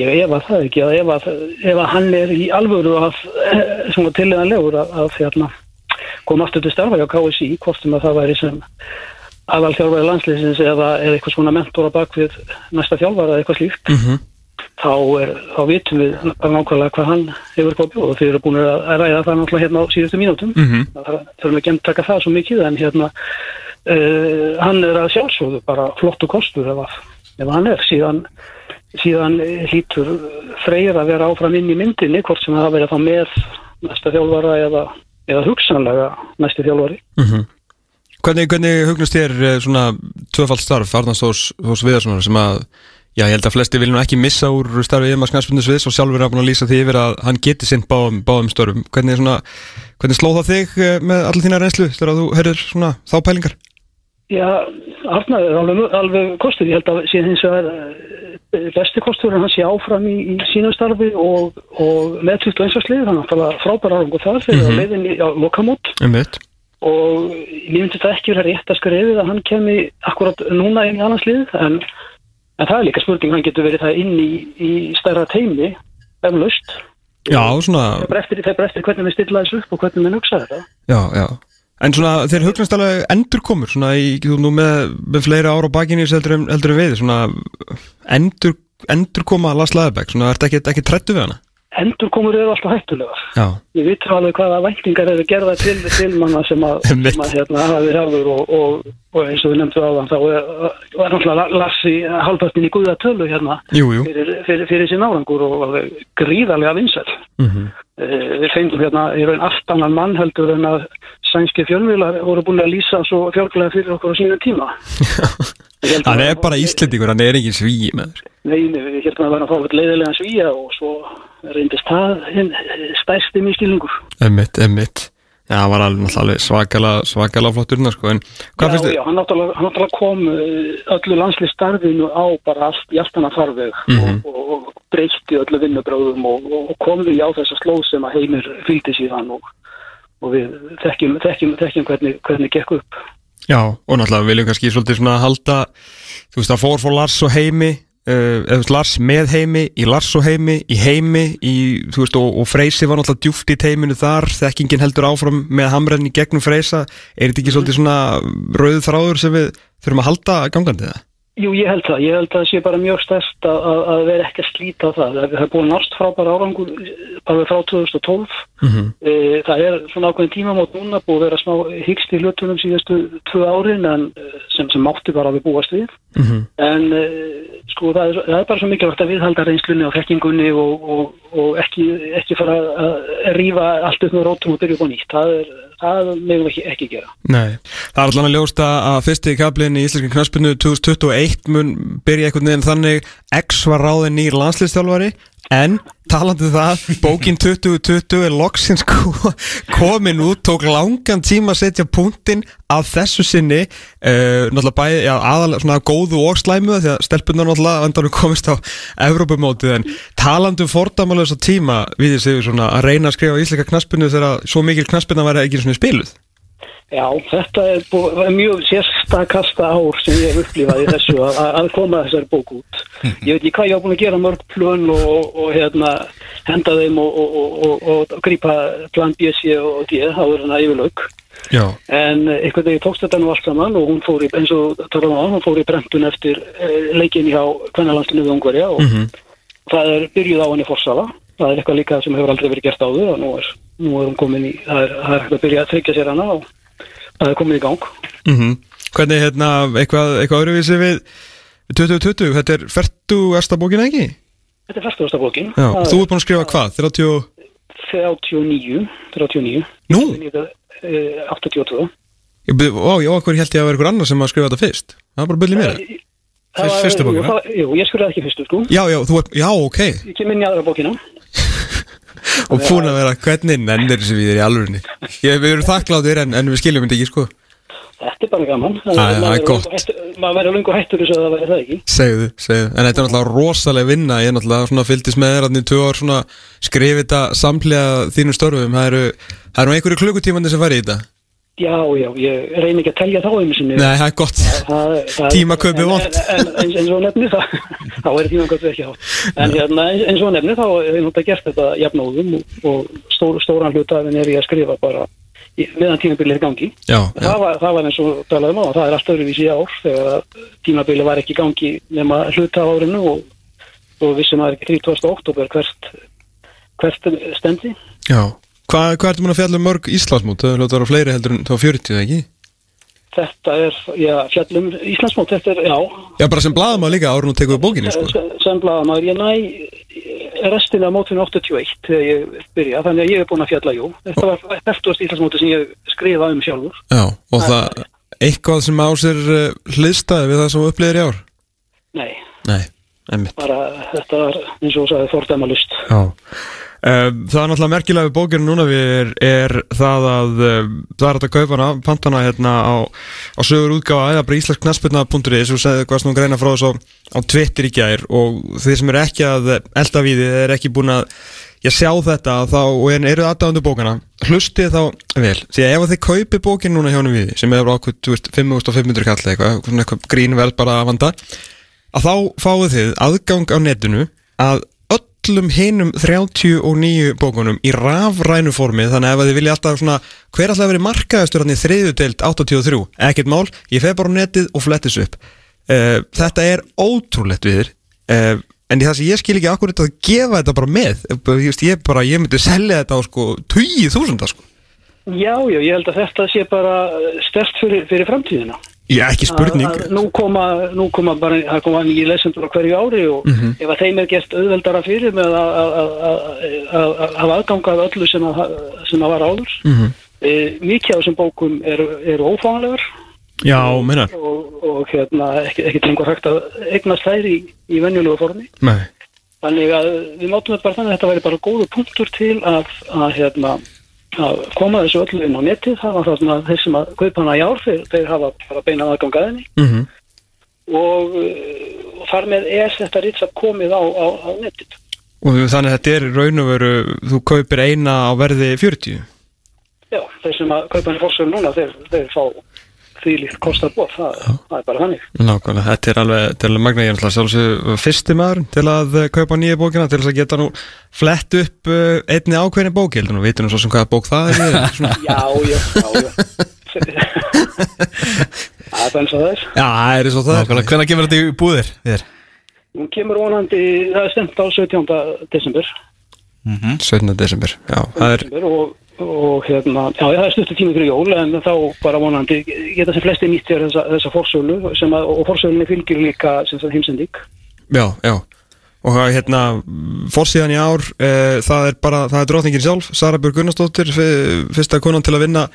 ég efa það ekki að ef að, ef að hann er í alvöru að, eh, svona tilliðanlegur að, að hérna, koma aftur til starfa hjá KSI, hvort sem að það væri sem aðal þjálfari landsliðsins eða, eða eitthvað svona mentor á bakvið næsta þjálfara eða eitthvað slíkt Mhm. þá, er, þá vitum við nákvæmlega hvað hann hefur komið og þið eru búin að ræða það náttúrulega hérna á síðustu mínútum Mhm. það þurfum ekki að taka það svo mikið en hérna uh, hann er að sjálfsögðu bara flottu kostur ef, að, ef hann er síðan, síðan hlýtur freyr að vera áfram inn í myndinni hvort sem það verið þá með næsta þjálfara eða, eða hugsanlega næsti þjálfari Hvernig, hvernig hugnast þér eh, svona tvöfald starf Arnars Þós, Þós Viðarssonar sem að Já, ég held að flesti vilja nú ekki missa úr starfi yfir maður snarspundis við og sjálfur er búin að lýsa því yfir að hann geti sinn báðum, báðum störfum. Hvernig, hvernig sló það þig eh, með allir þína reynslu þegar þú svona þá pælingar? Já, Arnar er alveg, alveg kostur ég held að síðan hins vegar eh, besti kostur en hann sé áfram í, í sínu starfi og, og með 21. slið hann er frábæra árangur þar fyrir mm -hmm. leiðinni á lokamót Um og ég myndi þetta ekki vera rétt að skrifið að hann kemi akkurat núna inn í annars lið en, en það er líka spurning hann getur verið það inn í, í stærra teimi eflaust Já, svona, það er bara eftir, eftir hvernig við stilla þessu upp og hvernig við hugsa þetta já, já. En svona, þeir hugnast alveg endurkomur svona í, þú nú með, með fleiri ára á bakinni heldur, en við, svona endur, endurkoma Lars Laðabæk, svona, ertu ekki, ekki trættu við hana? endurkomur eru alltaf hættulegar Já. Ég veit alveg hvaða væntingar eru gerða til, til manna sem að, [LAUGHS] að hérna, hafi hafður og, og, og eins og við nefndu áðan þá er, er náttúrulega Larsi halvpartin í guða tölu hérna Jú, jú. fyrir, fyrir, fyrir sín árangur og gríðarlega vinsæl. Mm Eh, Við fengum hérna í raun allt annan mann heldur en að sænski fjölmiðlar voru búin að lýsa svo fjárglega fyrir okkur á sínum tíma. [LAUGHS] Ég held Hann er bara íslendingur, hann er ekki sví með þér. Nei, við heldum að vera að fá eitthvað leiðilegan svíja og svo reyndist það stærsti miskilningur. Emmitt, emmitt Já, hann var alveg svakalega, svakalega flotturinn sko, en hvað Já, finnst þið? já, hann náttúrulega, kom eh, öllu landslýstarfinu á bara annað farveg Mhm. og, og, og breytti öllu vinnubráðum og, og kom við á þessa slóð sem að heimir fylgdi síðan og, og við þekkjum, þekkjum, þekkjum hvernig, hvernig gekk upp. Já, og náttúrulega viljum kannski svolítið svona halda Þú veist, það fór fór Lars og heimi uh, eða veist, Lars með heimi í Lars og heimi, í heimi í, þú veist, og, og Freysi var náttúrulega djúft í teiminu þar, þekkingin heldur áfram með hamrenn í gegnum Freysa er þetta ekki svolítið svona rauð þráður sem við þurfum að halda gangandi það? Jú, ég held það. Ég held að það sé bara mjög stærst að, að, að vera ekki að slíta það. Það er búin nást frábæra árangur eh, bara frá 2012. Mhm. Eh, Það er svona ákveðin tímamót núna búið að vera smá hyggst í hlutunum síðustu tvö árin en eh, sem, sem mátti bara að við búast við. Mhm. En uh, sko það er, það er bara svo mikilvægt að viðhalda reynslunni og þekkingunni og, og, og ekki, ekki fara að rífa allt upp með rótum og byrja upp á nýtt. Það, er, það meðum við ekki, ekki gera. Nei, það er allan að ljósta að fyrsti kablin í Íslenski knaspinu 2021 mun byrja einhvern veginn þannig X var ráðin nýr landslýstjálfari en talandi um það bókin 2020 er loksins ko- [LAUGHS] komin út, tók langan tíma að setja punktinn af þessu sinni. Uh, náttúrulega bæði já, aðalega svona góðu og slæmu því að stelpunar náttúrulega vandarum komist á Evrópumótið. En talandi um fordæmalösa tíma við svona að reyna að skrifa íslenska knaspinu þegar svo mikil knaspina væri ekki svona spiluð Já, þetta er bú- var mjög sérstakasta ár sem ég hef upplifað í þessu að, að- að koma þessari bók út. Ég veit ekki hvað ég á búin að gera mörg plön og, og, og hérna, henda þeim og, og, og, og, og grípa plan B, C og D, þá er hérna yfirlaug. Já, En einhvern veginn tókst þetta nú allt saman og hún fór í, eins og talaðum á, hún fór í brentun eftir eh, leikin hjá kvennalandinu við Ungverja og það er byrjuð á henni forsala. Það er eitthvað líka sem hefur aldrei verið gert áður og nú er, nú er hún komin í, það er, það er hægt að byrja að tryggja sér hana og það er komin í gang. mm Hvernig, hérna, eitthvað, eitthvað öðruvísi við við 2020, þetta er 40. bókina ekki? Þetta er færtugasta bókin. Já, þú ert búin að skrifa hvað? 30... er 39, 39, Nú? eh, 82. Ég byrði, ó, já, okkur held ég að vera ykkur annar sem að skrifa þetta fyrst Það var bara byrðið mér Það var- Fyrstu bókina? jú, ég skurði ekki fyrstu, sko. Já, já, þú já, ok Ég kem inn í aðra bókina. Og búin að vera, hvernig nennir þessi við þér í alvörinni Ég, Við erum þakkláttir en, en við skiljum þetta ekki, sko. Þetta er bara gaman. Maður verður lungu hættur þess að það væri það ekki. Segðu, segðu. En þetta er náttúrulega rosalega vinna. Ég er náttúrulega fylgdist með þér Þannig tvö ár skrifið þetta samlega þínum störfum. Það eru, það eru einhverju klukkutímandi sem fari í þetta Já, já, ég reyni ekki að telja þá einu sinni. Nei, það er gott það- Tímakaupi en- eins og nefni það, [LAUGHS] þá er tímakaupi ekki hátt. En hérna, eins- og nefni þá er náttúrulega gert þetta jafnóðum og, og stór, stóran hluta af henni er ég að skrifa bara meðan tímabilið er gangi. Já, já, Það var, það var eins og talaðum á, það er allt öðruvísi ár þegar tímabilið var ekki gangi nema hluta af árinu og, og vissum að það er ekki 30. oktober hvert, hvert stendi. já. Hvað, hvað ertu múin að fjalla um mörg Íslandsmót? Það er hljótt að vera fleiri heldur en þá 40, eða ekki? Þetta er, já, fjallum Íslandsmót, þetta er, já, Já, bara sem blaðum að líka árun og tekur við bókinni, sko sem, sem blaðamaður, ég næ restina af mótinu 81 þegar ég byrja, þannig að ég er búin að fjalla, jú. Þetta var eftirst Íslandsmóti sem ég skrifa um sjálfur. Já, og það eitthvað sem á sér uh, hliðstæði við það sem upplýðir í ár? Nei, Nei, emmitt bara þú Um, það er náttúrulega merkilega við bókinu núna við er, það að um, það er að kaupa hana, pantana hérna á, á sögur útgáfa eða bara íslensknaspilna.is og segðu hvað snú greina frá þess á, á Twitter í gær. Og þeir sem eru ekki að elda við þið er ekki búin að ég sjá þetta þá, og er, eru aðdáðandu bókana. Hlustið þá vel því að ef þið kaupi bókinu núna henni við sem er ákveð 5500 kall eitthvað, eitthvað grínvel bara að vanda að þá fáið þið aðgang á netinu að öllum hinum 39 bókunum í rafrænu formi þannig að þið vilja alltaf svona hver alltaf verið markaðastur hann í þriðudelt 83 ekkert mál, ég feg bara á netið og flettis upp uh, þetta er ótrúlegt við þér uh, en í það sem ég skil ekki akkur þetta að gefa þetta bara með ég, bara, ég myndi selja þetta á sko 20.000 sko. Já, já, ég held að þetta sé bara stert fyrir, fyrir framtíðina. Já, ekki spurning Að- að Nú koma, nú koma bara, það koma nýja lesendur á hverju ári og Mhm. ef að þeim er gert auðveldara fyrir með að- hafa aðganga af öllu sem að, sem að var áður. Mhm. e, mikið af þessum bókum eru, eru ófáanlegar Já, minnar og, og hérna, ekki, ekki lengur hægt að eignast þær í, í venjulegu formi. Nei Þannig að við mátum þetta bara þannig að þetta væri bara góðu punktur til að, að, hérna, að koma þessu öllu inn á netið. Það var það svona þeir sem að kaupa hana í ár, þeir, þeir hafa bara beina aðgang að henni mm -hmm. og, uh, og þar með er þetta ritsað komið á, á, á netið. Og þannig að þetta er raun og veru þú kaupir eina á verði 40 Já, þeir sem að kaupa henni fórsölu núna, þeir, þeir fá því líkt kostar bóð, það, það er bara þannig. Nákvæmlega, þetta er alveg, alveg magna ég er sjálfsög fyrsti maður til að eh, kaupa nýja bókina til þess að geta nú flett upp uh, einni ákveðni bók, ég heldur nú vitur nú svo sem hvaða bók það er. [LAUGHS] Já, já, já, já. [LAUGHS] það er eins og það er. Já, það er svo það er Nákvæmlega, Hvenær kemur þetta í búðir þér? Hún kemur vonandi, það er stemt á 17. desember. 17. desember, já, það er desember og, og hérna, já, það er stuttu tími fyrir jól en þá bara vonandi geta sem flesti nýtt þér þessa, þessa forsölu sem að, og forsölunni fylgir líka heimsendík. Já, já Og hérna, fórsíðan í ár e, það er bara, það er drótningin sjálf Sara Björg Gunnarsdóttir, fyrsta konan til að vinna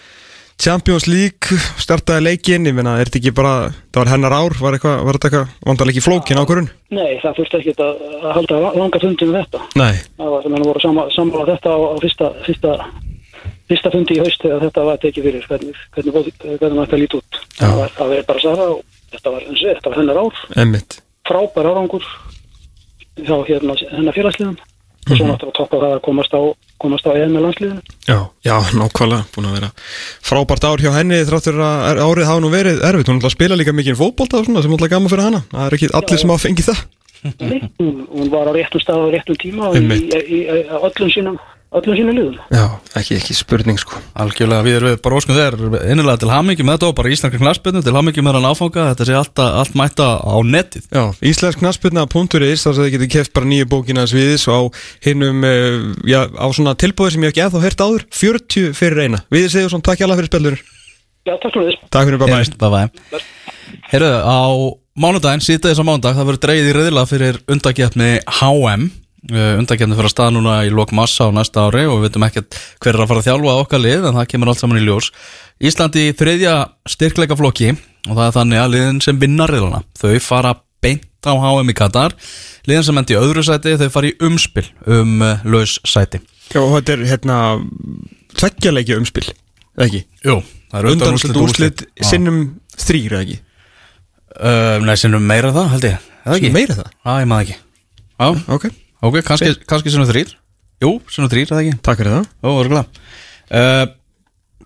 Champions League startaði leikinn, ég meina, er þetta ekki bara það var hennar ár, var, eitthvað, var þetta eitthvað vandalega ekki flókin ákvörun? Nei, það þurfti ekki að, halda langa fundin með þetta. Nei, Það var sem hann voru sammála þetta á, á fyrsta, fyrsta, fyrsta fundi í haust þegar þetta var tekið fyrir hvernig, hvernig, hvernig, hvernig þetta líti út. Já. Það var, það var bara Sara og þetta var, þetta var hennar ár, emmitt frábær árangur hjá hérna, hennar félagsliðan og svo náttúrulega toppa það að komast á komast á eða með landsliðinu. Já, já, nákvæmlega, búin að vera frábært ár hjá henni þráttur að er- árið hafa nú verið erfitt, hún ætla að spila líka mikið og svona sem ætla gaman fyrir hana, það er ekki allir sem hafa fengið það Nei, hún, var á réttum stað á réttum tíma í, Einmitt. í, í, í öllum sínum, öllum sínum liðum. Já, ekki, ekki spurning sko Algjörlega, við erum bara óskum þeir innilega til hamingi með þetta og bara íslenska knarspinnu til hamingi með hann áfanga, þetta sé allt, allt mæta á netið. Já, íslensknaspilna.is þar sem þið getur keft bara nýju bókina sviðis og á hinnum, uh, já, á svona tilbúið sem ég hef ekki eða hert áður, 40 fyrir eina Við segjum svona takk hjá fyrir spilur Já, takk fyrir þess. Takk fyrir bye bye. Heyrðu, á mánudaginn, síðdegis á mánudag, það verður dreigð í riðla fyrir undakefni HM undakefni fyrir að staða núna í lok massa á næsta ári og við veitum ekkert hver er að fara að þjálfa okkar lið en það kemur allt saman í ljós Íslandi í þriðja styrkleika flokki og það er þannig að liðin sem vinna riðlana þau fara beint á HM í Katar liðin sem endi í öðru sæti þau fara í umspil um uh, laus sæti Já, og þetta er hérna tveggjarleiki umspil, ekki? Jú, það er Undanúslit úrslit Já. sinnum þrýr, eða ekki? uh, Nei, sinnum meira það held ég, ekki? Meira það? Já, ég maður ekki Já, Ok, Ok, kannski, kannski svona þrýr Jú, svona þrýr, eða ekki? Takk fyrir það. Ó, örgulega uh,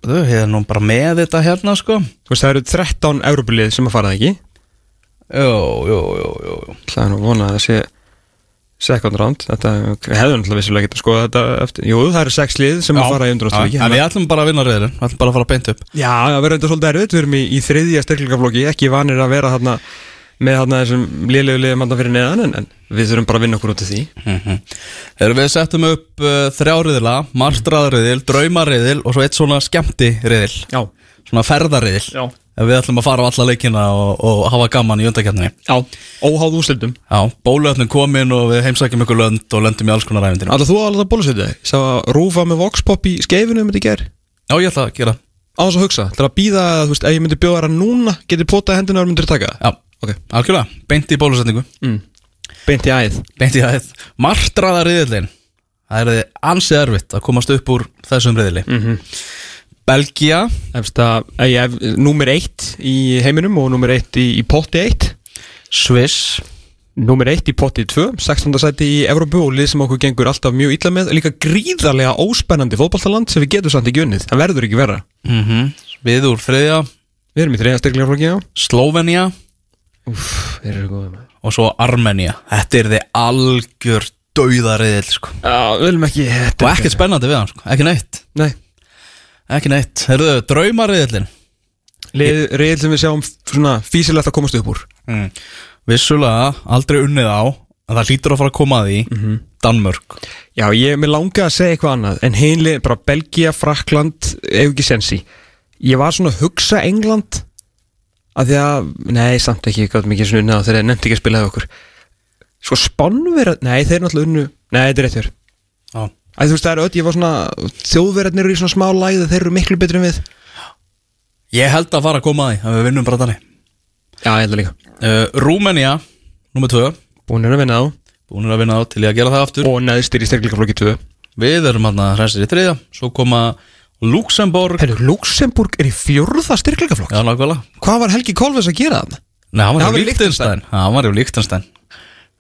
Þú hefði nú bara með þetta hérna, sko. Þú veist, það eru 13 Európulið sem að fara það ekki? Jú, jú, jú, jú, jú. Það er nú vonað að það sé second round, þetta hefðum náttúrulega vissulega getað skoða þetta eftir, jú það eru sex lið sem að fara í undrúnastlíki En við ætlum bara að vinna reyðin Við ætlum bara að fara beint upp. Já, það verður þetta svolítið erfitt, við erum í, í þriðja styrklingaflokki, ekki vanir að vera þarna með þarna þessum lélegu liðum þarna fyrir neðan, en, en við þurfum bara að vinna okkur út af því. Þegar við settum upp uh, þrjáriðila Marstraðariðil, draumariðil Og svo eitt svona skemmtiriðil Já, Svona ferðariðil. Já. Ef við ætlum að fara á alla leikina og, og hafa gaman í undakefninni já, óháð úrslitum. Já, bóluöfnum komin og við heimsækjum ykkur lönd og löndum í alls konar æfindinu Alltaf þú alveg að bólusetja þig, ég sá að rúfa með voxpop í skeifinu um þetta ger Já, ég ætla að gera Á þess að hugsa, til að býða, þú veist, ef ég myndi bjóða það núna, getið potað hendina og myndir taka? Það Já, Ok. algjörlega, beint í bólusetningu. Mm. Beint í æð. Beint í aðeð Martraðariðilin Það er ansið erfitt að komast upp úr þessum riðili Mhm. Belgia Efsta, ég hef númer eitt í heiminum og númer eitt í, í potti eitt. Sviss. Númer eitt í potti 2, 16. sæti í Evrópu og lið sem okkur gengur alltaf mjög illa með. Líka gríðarlega óspennandi fótballtaland sem við getum samt ekki unnið, það verður ekki verra. Mm Við úr þriðja. Við erum í þriðja styrklegaflokki á Slovenia Úff, þeir eru góðum og svo Armenia. Þetta er þið algjör dauðariðil sko. Já, við viljum ekki og ekkert spennandi við hann, sko. ekki neitt. Nei, ekki neitt, herruðu, draumariðilin lið, riðil sem við sjáum svona físilegt að komast upp úr. Mm. vissulega aldrei unnið á en það hlýtur að fara að koma að því. Danmörk. Já, ég er með langa að segja eitthvað annað En hinlið, bara Belgia, Frakland Ef ekki sensi. Ég var svona að hugsa England að Því að, nei, samt ekki Gátt mikið svona unnað þegar þeir nefndi ekki að spila hefur okkur. Sko Spánverð, nei, þeir náttúrulega unnu Nei, þetta er rétt hér Já. Æ, þú veist, það er öll, ég var svona Þjóðverðarnir eru í svona smá læð Þeir eru miklu betri en við. Ég held að fara að koma að því að við vinnum bara þannig Já, ég held að líka. Uh, Rúmenia, nummer 2 Búin er að vinna á. Búin að vinna á til í að gera það aftur. Og neðstir í styrkleikaflokki 2 við erum hann að hræsir í þriðja. Svo koma Luxemburg Herru, Luxemburg er í fjórða styrkleikaflokk já, nákvæmlega. Hvað var Helgi Kolves að gera þarna? Nei, hann Það var var í Líktenstein hann var í Líktenstein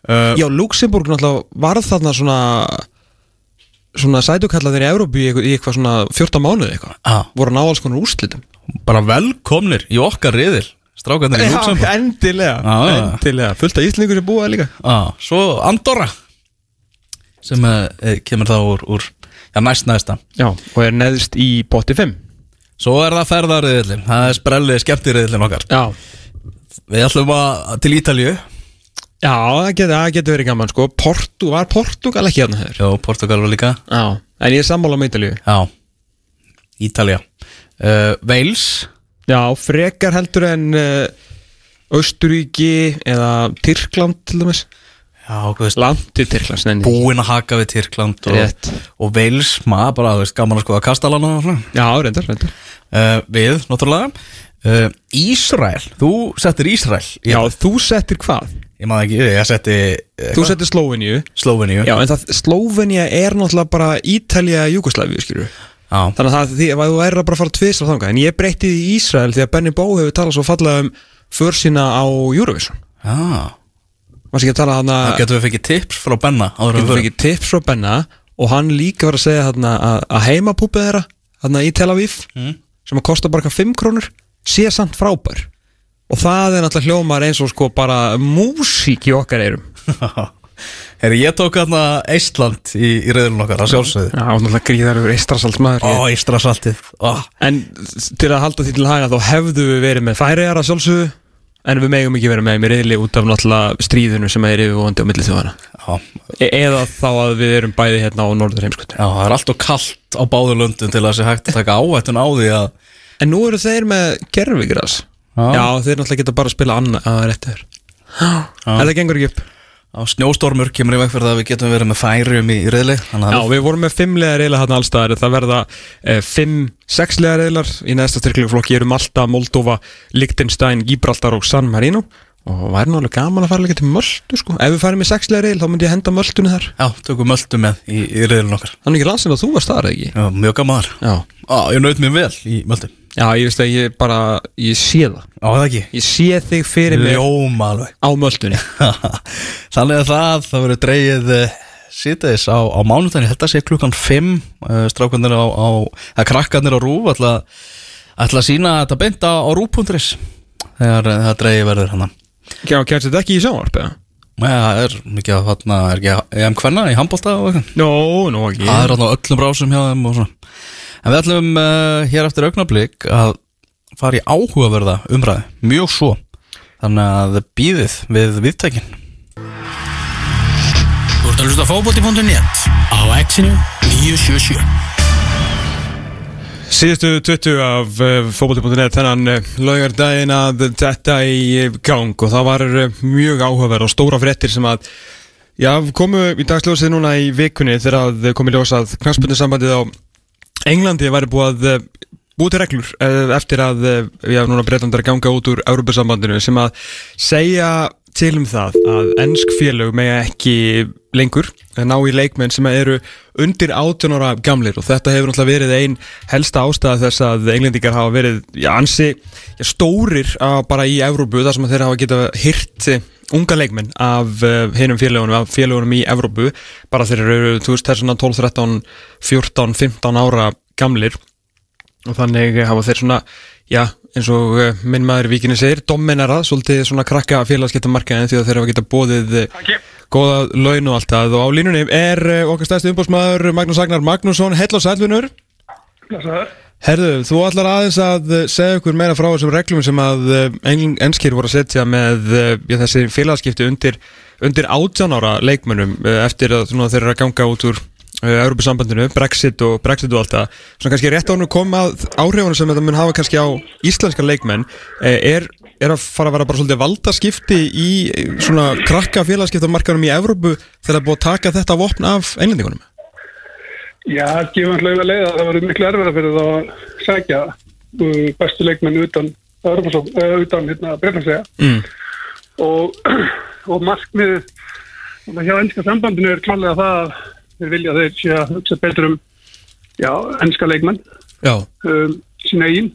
uh, Já, Luxemburg náttúrulega varð þarna svona svona sætukallanir í Európu í eitthvað, svona 14 mánuði eitthvað. Á, voru að ná alls konar úrslitum. Bara velkomnir í okkar riðil strákarnir í Luxemburg endilega, Já, já. endilega. Fullt af íslingur sem búa líka. Á, svo Andorra sem uh, kemur þá úr, úr já, næst næsta Já, og er neðst í botti 5 svo er það ferðariðilin það er sprellið skemmtiriðilin okkar. Já, við ætlum að til Ítalju já það getur, getur verið gaman sko. Portu, var Portugal ekki hérna hefur já, Portugal var líka. Já, en ég er sammála með Ítalíu. Já, Ítalja uh, Wales. Já, frekar heldur en uh, Austuríki eða Tyrkland til dæmis já, hvað veist Landi Tyrklands, búinn að haka við Tyrkland og, og Wales, maður bara, veist, gaman að skoða kastalana Já, reyndar, reyndar. Uh, við, náttúrulega. Uh, Ísrael, þú settir Ísrael Já, ég, þú settir hvað? ég maður ekki, ég setti uh, Þú settir Slóveníu. Já, Slóvenía er náttúrulega bara Ítalja Júgoslavíu, skilur já, Þannig að það, því, þú bara að fara tvist á þangað En ég breytti því í Ísrael því að Benny Bó hefur talað svo fallega um för sína á Eurovision. Já. Varst ekki að tala hann það að getur við fengið tips frá Benna Getur við ekki tips frá Benna og hann líka var að segja þarna að, heimapúpið þeirra þarna í Tel Aviv Mm. sem að kosta bara 5 krónur sé samt frábær. Og það er náttúrulega hljómar eins og sko bara músík í okkar eirum [LAUGHS] Herri, ég tók hérna Eistland í, í reyðlun okkar, að sjálfsögðu. Já, náttúrulega gríðarur eistrasaltsmaður Ó, Ístrasaltið Ó, En til að halda því til haga þá hefðu við verið með færiðar að sjálfsögðu en við megum ekki verið með með reyðli út af náttúrulega stríðinu sem er yfirvóðandi á milli þjóðana já, e eða þá að við erum bæði hérna á norður heimskutu já, það er alltaf kallt á báðu löndum til að það sé hægt að taka áhættun á því að En nú eru þeir með gerfigras Já. Já, þeir náttúrulega geta bara að spila annað að réttu þér En það gengur ekki upp á snjóstormur kemur í veg fyrir það að við getum verið með færium í, reyðli Já, við vorum með fimmlega reyla hérna allstaðar Það verða eh, fimm sexlega reylar í næsta styrklingflokki erum Malta, Moldova, Liechtenstein, Gibraltar og San Marino. Og væri alveg gaman að fara líka til Möldu sko. Ef við farum í sexlega reyl þá myndi ég henda Möldunni þar. Já, tökum möldu með í, í reyðlun okkar. Þannig ekki lansin að þú varst þar ekki? Já, mjög gaman Já, Á, ég naut mér vel í möldu Já ég veist að ég bara, ég sé það. Á, það ekki? Ég sé þig fyrir mig Ljóma alveg. Á Möldunni [LAUGHS] Þannig að það, það verður dreigið síðdeis á, á mánudaginn, ég held að sé klukkan 5 uh, strákanir á, á að krakkarnir á rúf ætla, ætla að sína þetta beint á, á rúf.is þegar uh, það dreigið verður hann Já, kærst þetta ekki í sjónvarp eða? Já, það er mikið að þarna, er ekki EM Kvenna í handbólta og eitthvað? Nó, nó ekki. Það er á öllum brásum hjá þeim og svona En við ætlum uh, hér eftir augnablík að fara í áhugaverða umræði, mjög svo. Þannig að býðið við viðtækin Þú ert að hlusta á fótbolti.net á exinu 977 Síðustu 20 af uh, fótbolti.net þennan uh, laugardaginn að þetta í gang og það var uh, mjög áhugaverð og stóra fréttir sem að já, komu í dagsljósið núna í vikunni þegar að komi ljós að knastbundinsambandið á Englandi væri búið að uh, búið til reglur uh, eftir að uh, já, núna breytandar ganga út úr Európa-sambandinu sem að segja til um það að ennsk félög mega ekki lengur ná í leikmenn sem eru undir 18 ára gamlir. Og þetta hefur náttúrulega verið ein helsta ástæða þess að englendingar hafa verið já, ansi já, stórir að bara í Evrópu þar sem að þeir hafa geta hyrt unga leikmenn af uh, hinum félagunum, af félagunum í Evrópu. Bara þeir eru 2012, 13, 14, 15 ára gamlir. Og þannig hafa þeir svona já, eins og uh, minn maður Víkinni segir, dominara, svolítið svona krakka félagskiptamarkaðin því að þeir hafa geta bóðið uh, góða laun og allt það. Og á línunni er uh, okkar stærsti umbóðsmaður Magnús Agnar Magnússon, hell og sælvinur Herðu, þú ætlar aðeins að uh, segja okkur meira frá þessum reglum sem að uh, en, enskir voru að setja með já, þessi félagskipti undir, undir 18 ára leikmönnum eftir að þeir eru að ganga út úr uh, Europasambandinu, Brexit og Brexit og allt það. Svona kannski rétt á hann koma að áhrifunum sem þetta mun hafa kannski á íslenska leikmenn er, er að fara að vera bara svolítið valdaskipti í uh, svona krakka félagskiptamarkanum í Evrópu þegar það búið að taka þetta vopn af einlendingunum Já, það gefur alltaf leið að það verður miklu erfira fyrir það að sækja uh, bestu leikmenn utan uh, utan hérna Breitlandsega mm. og, [CLEARS THROAT] og markmið hjá ennska sambandinu er klálega það að þeir vilja þeir sé að hugsa betur um já, ennska leikmenn. Um, sína eigin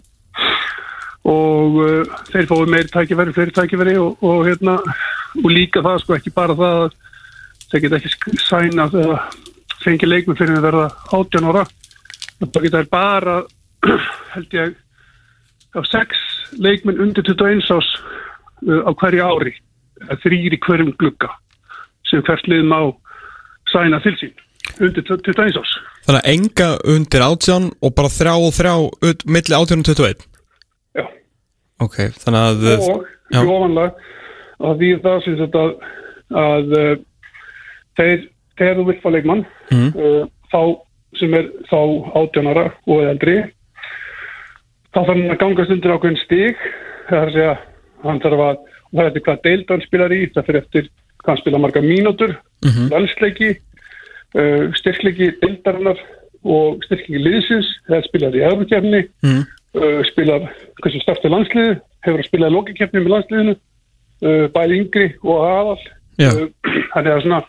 og uh, þeir fóðu meiri tækifæri, fleiri tækifæri og, og hérna og líka það sko ekki bara það að þeir geta ekki sæna eða fengi leikmenn fyrir að verða 18 ára það geta þeir bara [CLEARS THROAT] held ég á sex leikmenn undir 21 ás uh, á hverju ári þrýr í hverjum glugga sem hvert lið má sæna til sín undir 21 ás þannig að enga undir 18 og bara þrjá og þrjá ut, milli 18 og 21 Já. Ok, þannig að og Já. í ofanlega að því það sem þetta að, að uh, þeir, þegar þú vilt fá leikmann Mhm. uh, þá sem er þá átjónara og eldri þá þarf hann að gangast undir ákveðin stig það er að segja hann þarf að og það er eftir hvað deild hann spilar í það fyrir eftir hvað hann spila marga mínútur mm Mhm. valsleiki uh, styrkleiki deildarinnar og styrkleiki liðsins það spilar í öðrukefni Mhm. Uh, spilar hversu startu landsliði hefur að spila lókikeppni með landsliðinu uh, bæði yngri og aðal. Uh, þannig að svona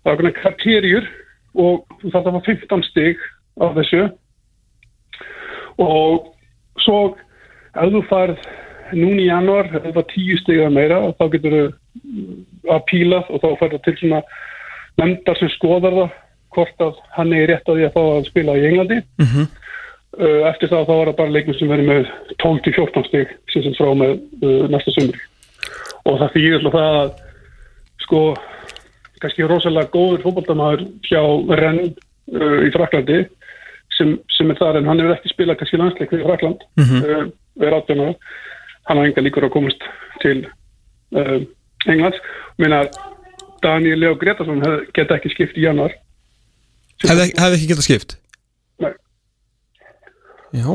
það er svona kriterjur og þú þarf að fá 15 stig af þessu. Og svo ef þú farð núni í januar, ef þú farð 10 stig eða meira þá getur þú að pílað og þá farð það til svona nefndar sem skoðar það hvort að hann er rétt á því að fá að spila í Englandi. Mhm. uh, eftir það þá var það bara leikum sem verið með 12-14 stig sem sem frá með uh, næsta sumri og það þýðir alltaf það að sko kannski rosalega góður fótballtamaður hjá Renn uh, í Fraklandi sem, sem er þar en hann hefur ekki spilað kannski landsleik við Frakland mm. -hmm. uh, við ráttunar hann á enga líkur að komast til Englands meina Daniel Leo Gretarsson hef- geta ekki skipt í januar Hefði hefði ekki getað skipt? Já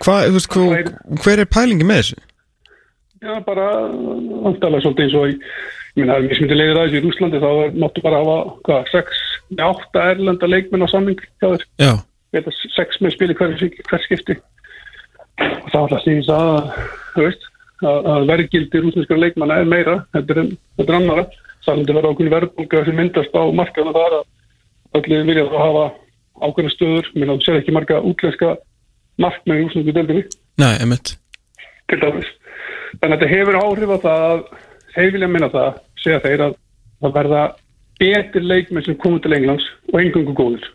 Hvað, þú veist, hver, hver er pælingi með þessu? Já, bara vantalega svolítið eins og ég meina, það er mismyndi leiðir aðeins í Rúslandi, þá máttu bara hafa, hvað, sex, nei, átta erlenda leikmenn á þér, Já, þetta sex með spili hver, hver skipti. Og það alltaf stýðis að, þú veist, að, að verðgildi rúsneskara leikmanna er meira, þetta er, annara, það er verið ákveðin verðbólga sem myndast á markaðuna það er að allir vilja þá hafa ákveðna stöður, mér þú sér ekki marga útlenska markmenn í rúsnesku deildinni nei, emitt til dæmis. Þannig að þetta hefur áhrif á það að þeir vilja minna það, segja þeir að það verða betur leikmenn sem komið til Englands og engungu góður.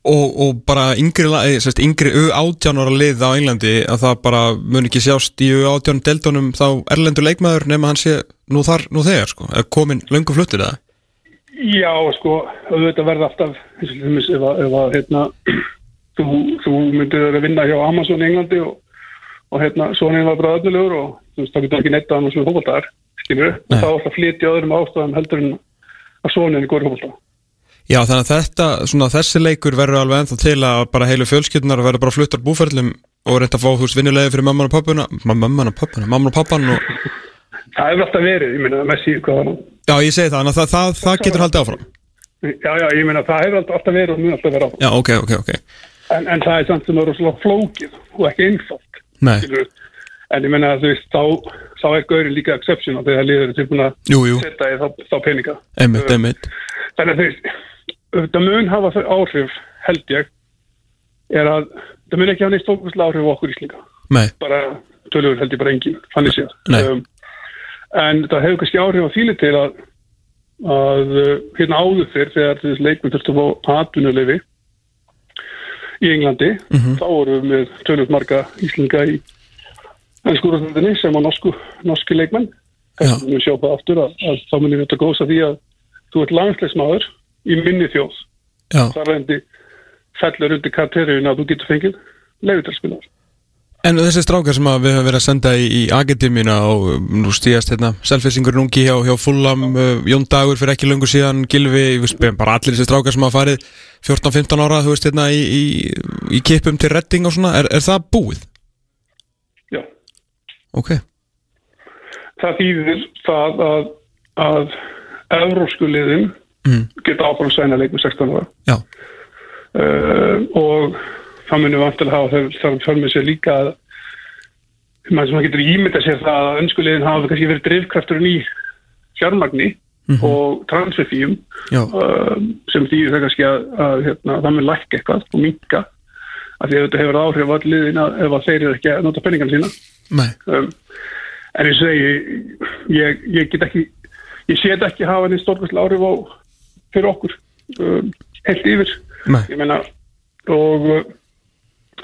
og, og bara yngri, eh, yngri U18 ára lið á Englandi að það bara mun ekki sjást í U18 deildunum þá erlendur leikmaður nema hann sé nú þar, nú þegar sko, komin löngu fluttir eða? Já, sko, auðvitað verða alltaf, eins og ef að, ef að hérna, [CLEARS THROAT] þú, þú myndir að vinna hjá Amazon í Englandi og, og hérna, svona var bara öðnulegur og þú veist, það getur ekki neitt að hann sem fólkvöldaðar, skilur, og Nei. þá er það flytja öðrum ástæðum heldur en að svona er góður fólkvöldaðar. Já, þannig að þetta, svona þessi leikur verður alveg ennþá til að bara heilu fjölskyldunar verður bara fluttar búferlum og reynda að fá þú veist vinnulegi fyrir mamman og pappuna mamman og pappuna, mamman og pappan og [LAUGHS] Meina? Já, ég segi það, að það, það, það getur haldið áfram Já, já, ég meina, það hefur alltaf verið og mjög alltaf verið áfram. Já, ok, ok, ok En, en það er samt sem er rosalega flókið og ekki einfalt. Nei. En ég menna að þú veist, þá, þá er gaurið líka exception og þegar liður er tilbúin að setja í þá, þá peninga. einmitt, einmitt Þannig að þú veist, það mun hafa þau áhrif, held ég, er að það mun ekki hafa neitt fókuslega áhrif á okkur íslinga. Nei, Bara tölur held ég bara engin, þannig séð. Nei. En það hefur kannski áhrif á þýli til að, að uh, hérna áður fyrr þegar þessi leikmenn þurftu að fá atvinnulefi í Englandi, þá vorum við með tölvöld marga íslinga í ennskúrastundinni sem á norsku, norski leikmenn. Já. Við sjá það aftur að, að þá munum við þetta góðsa því að þú ert langsleismadur í minni þjóð. Það reyndi fellur undir karteriðin að þú getur fengið leiðutalspilar. En þessi strákar sem við höfum verið að senda í, í Akademíuna og um, nú stíðast hérna selfisingurinn ungi hjá, hjá Fulham uh, Jón Dagur fyrir ekki löngu síðan Gilvi, bara allir þessi strákar sem hafa farið 14-15 ára, þú veist, hérna í, í, í kipum til redding og svona, er, er það búið? Já. Ok, Það þýðir það að, að evrósku liðin Mm. geta áfram sæna leik með 16 ára. já, uh, og það munum vantilega hafa þau þarf fyrir með sér líka að maður sem getur ímynda sér það að önskulegin hafa kannski verið drifkrafturinn í fjármagni og transferfíum uh, sem þýðir það kannski að, að hérna, það mun lækka eitthvað og minka af því að þetta hefur áhrif allir liðin að ef að þeir eru ekki að nota penningan sína. Um, en ég segi ég, ég get ekki ég sé þetta ekki hafa neitt stórkvæslega áhrif á fyrir okkur um, heilt yfir. Nei, ég meina og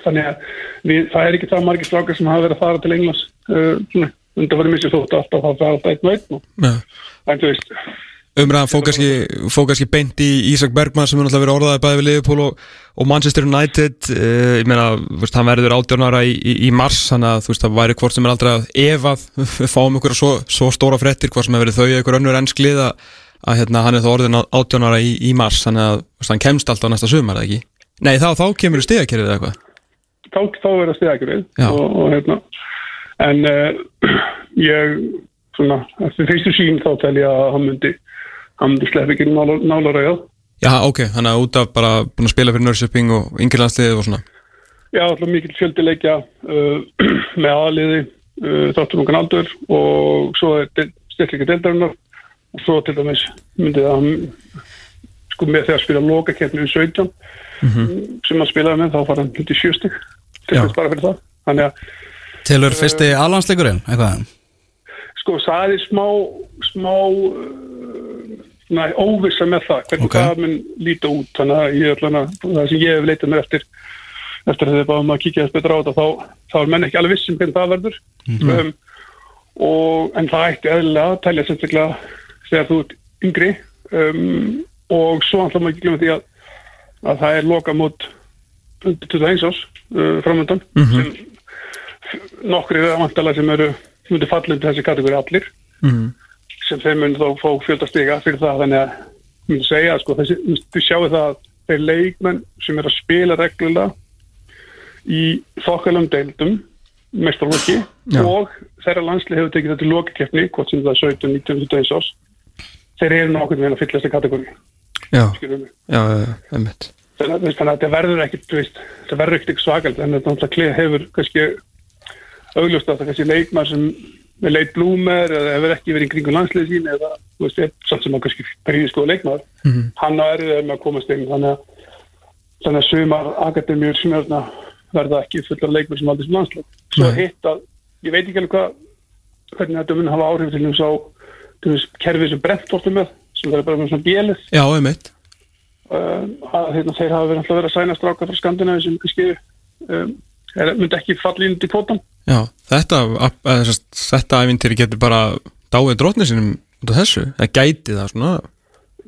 þannig að við, það er ekki það margir strákar sem hafa verið að fara til Englands uh, undan var missi þótt alltaf að fara alltaf einn og einn og já. En þú veist Umræðan fók kannski, fók kannski beint í Ísak Bergman sem er náttúrulega verið orðaði bæði við Liverpool og, og Manchester United. Uh, ég meina, veist, hann verður 18 ára í, í, í mars, þannig að þú veist, það væri hvort sem er aldrei að ef að [LAUGHS] fáum ykkur svo, svo stóra frettir, hvort sem er verið þau ykkur önnur ennskli að, að hérna, hann er þá orðin 18 ára í, í mars, þannig að hann kemst alltaf næsta sumar, eða ekki? Nei, þá, þá kemur í stigakerfið eða eitthvað þá, þá er það stegakrið Já. og, og hérna. En uh, [CLEARS THROAT] ég svona, eftir fyrstu sín þá tel ég að hann myndi hann myndi slepp ekki nála, nála ræða Já, ok, þannig að út af bara búin að spila fyrir Nörsjöping og yngirlandsliðið og svona. Já, alltaf mikill fjöldi leikja uh, [CLEARS THROAT] með aðliði uh, þáttur ungan aldur og svo er styrkleika deildarinnar. Og svo til dæmis myndi það hann sko með þegar spila loka keppni um 17 sem hann spilaði með þá fara hann hluti sjöstig til þess bara fyrir það. Þannig að Tilur fyrsti alhansleikurinn, eitthvað? Sko það er smá smá uh, svona óvissa með það, hvernig Ok. það mun líta út, þannig að ég ætla að það sem ég hef leitað mér eftir eftir að þið báðum að kíkja þess betra á þetta þá, þá er menn ekki alveg vissum hvernig það verður. Um, og, en það ætti eðlilega að telja sérstaklega þegar þú ert yngri. Um, og svo ætla maður ekki glemma því að, að það er loka mót 21 ás uh, framöndan sem nokkri vantala sem eru myndi falla undir þessi kategóri allir Mhm. sem þeir myndi þá fá fjölda stiga fyrir það. Þannig að myndi segja sko, þessi, þú sjáu það að þeir leikmenn sem eru að spila reglulega í þokkalum deildum mestarlokki og þeirra landslið hefur tekið þetta lokikeppni hvort sem það er 17, 19, 21 ás þeir eru nokkurn veginn að fylla þessa kategóri. Já, já, já, einmitt þannig að, að þetta verður veist, þetta verður eitthvað svakald en þetta náttúrulega klið hefur kannski augljóst að það kannski leikmar sem með leit blúmer eða hefur ekki verið í kringum landslið sín eða þú veist, er samt sem að kannski príði skoða leikmar Mhm. hann á erfið með að komast inn þannig að, þannig að sumar akademíur smjörna verða ekki fullar leikmar sem aldrei sem landslið svo Nei. hitt að, ég veit ekki alveg hvað hvernig þetta mun hafa áhrif til þess á þess kerfið sem Brentford er með sem það er bara með svona bjelið að hérna, þeir hafa verið alltaf verið að sæna stráka frá Skandinavi sem kannski um, er, myndi ekki falla inn til kvotan Já, þetta, að, að, þetta æfintýri getur bara dáið drótni sinum út af þessu, það gæti það svona.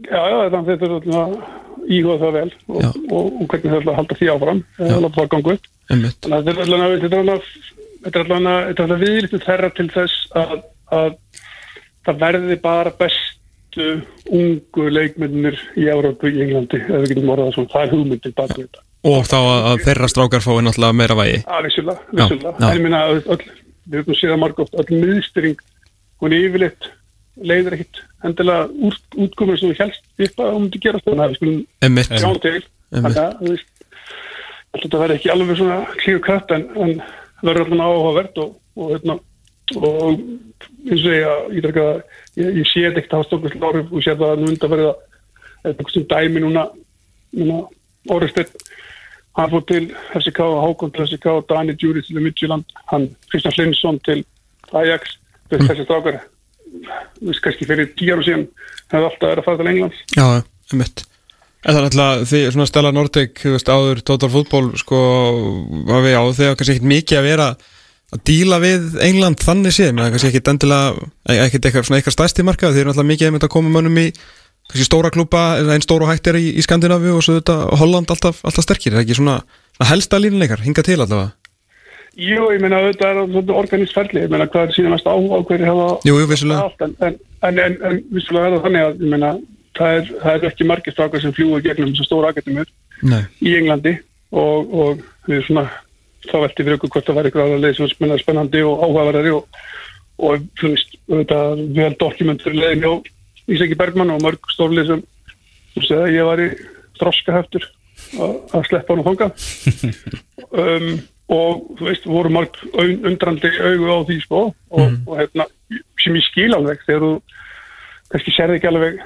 Já, já, þannig þetta er alltaf að íhuga það vel og, Já. og, og, hvernig þeir ætla að halda því áfram eða láta það ganga upp. Þannig að þetta er alltaf þetta er alltaf er er viðlítið þeirra til þess að, að það verði bara bestu ungu leikmennir í Európu í Englandi ef við getum orðað svona, það er hugmyndin bak við þetta. Og þá að, að þeirra strákar fái náttúrulega meira vægi. Að vissulega, Já, vissulega. já. en ég minna öll, öll, við höfum séð að margótt öll miðstyring, hún er yfirleitt leiðir ekkit endilega úr, útkomur sem við helst upp að hún myndi gerast þannig að við skulum einmitt, sjá til. Þannig að þetta verði ekki alveg svona klíu kött en, en verður alltaf áhugavert og, og, hérna, og eins og ég, ég, ég, ég, ég sé þetta ekkert að hafa stokkast áhrif. Og sé það að nú undan verða eitthvað sem dæmi núna, núna orðistinn hann fór til FCK og Hákon til FCK og Dani Djúri til Midtjylland. Hann Kristján Hlinsson til Ajax. Mm. þessi strákar þú veist kannski fyrir tíu ára síðan hefði alltaf verið að fara til Englands. Já, einmitt. En það er alltaf, því svona Stella Nordic, þú veist, áður Total Football, sko, var við á þegar kannski ekkit mikið að vera að díla við England þannig séð, það er kannski ekkit endilega, ekkit eitthvað stærsti markað, þeir eru alltaf mikið að koma mönnum í kannski stóra klúpa, einn stóra hætt er í, í Skandinavíu og svo þetta Holland alltaf, alltaf sterkir, er það ekki svona, helsta línuleikar, hinga til allavega? Jú, ég meina auðvitað er svona organísferli, ég meina hvað er síðan mest áhuga á hverju hafa Jú, jú, vissulega. en, en, en, en, en vissulega er það þannig að meina það er, það er ekki margir strákar sem fljúi gegnum þessu stóra akademur Nei. í Englandi og, og þá velti fyrir okkur hvort það væri ykkur aðra leið sem er spennandi, og áhugaverðari og, og þú veist, auðvitað vel dokumentur leiðin hjá Ísaki Bergmann og mörg stórlið sem þú segði að ég var í þroskaheftur að að sleppa hann og þonga um, og þú veist, voru margt un- undrandi augu á því sko og, og hérna, sem ég skil alveg þegar þú kannski sérði ekki alveg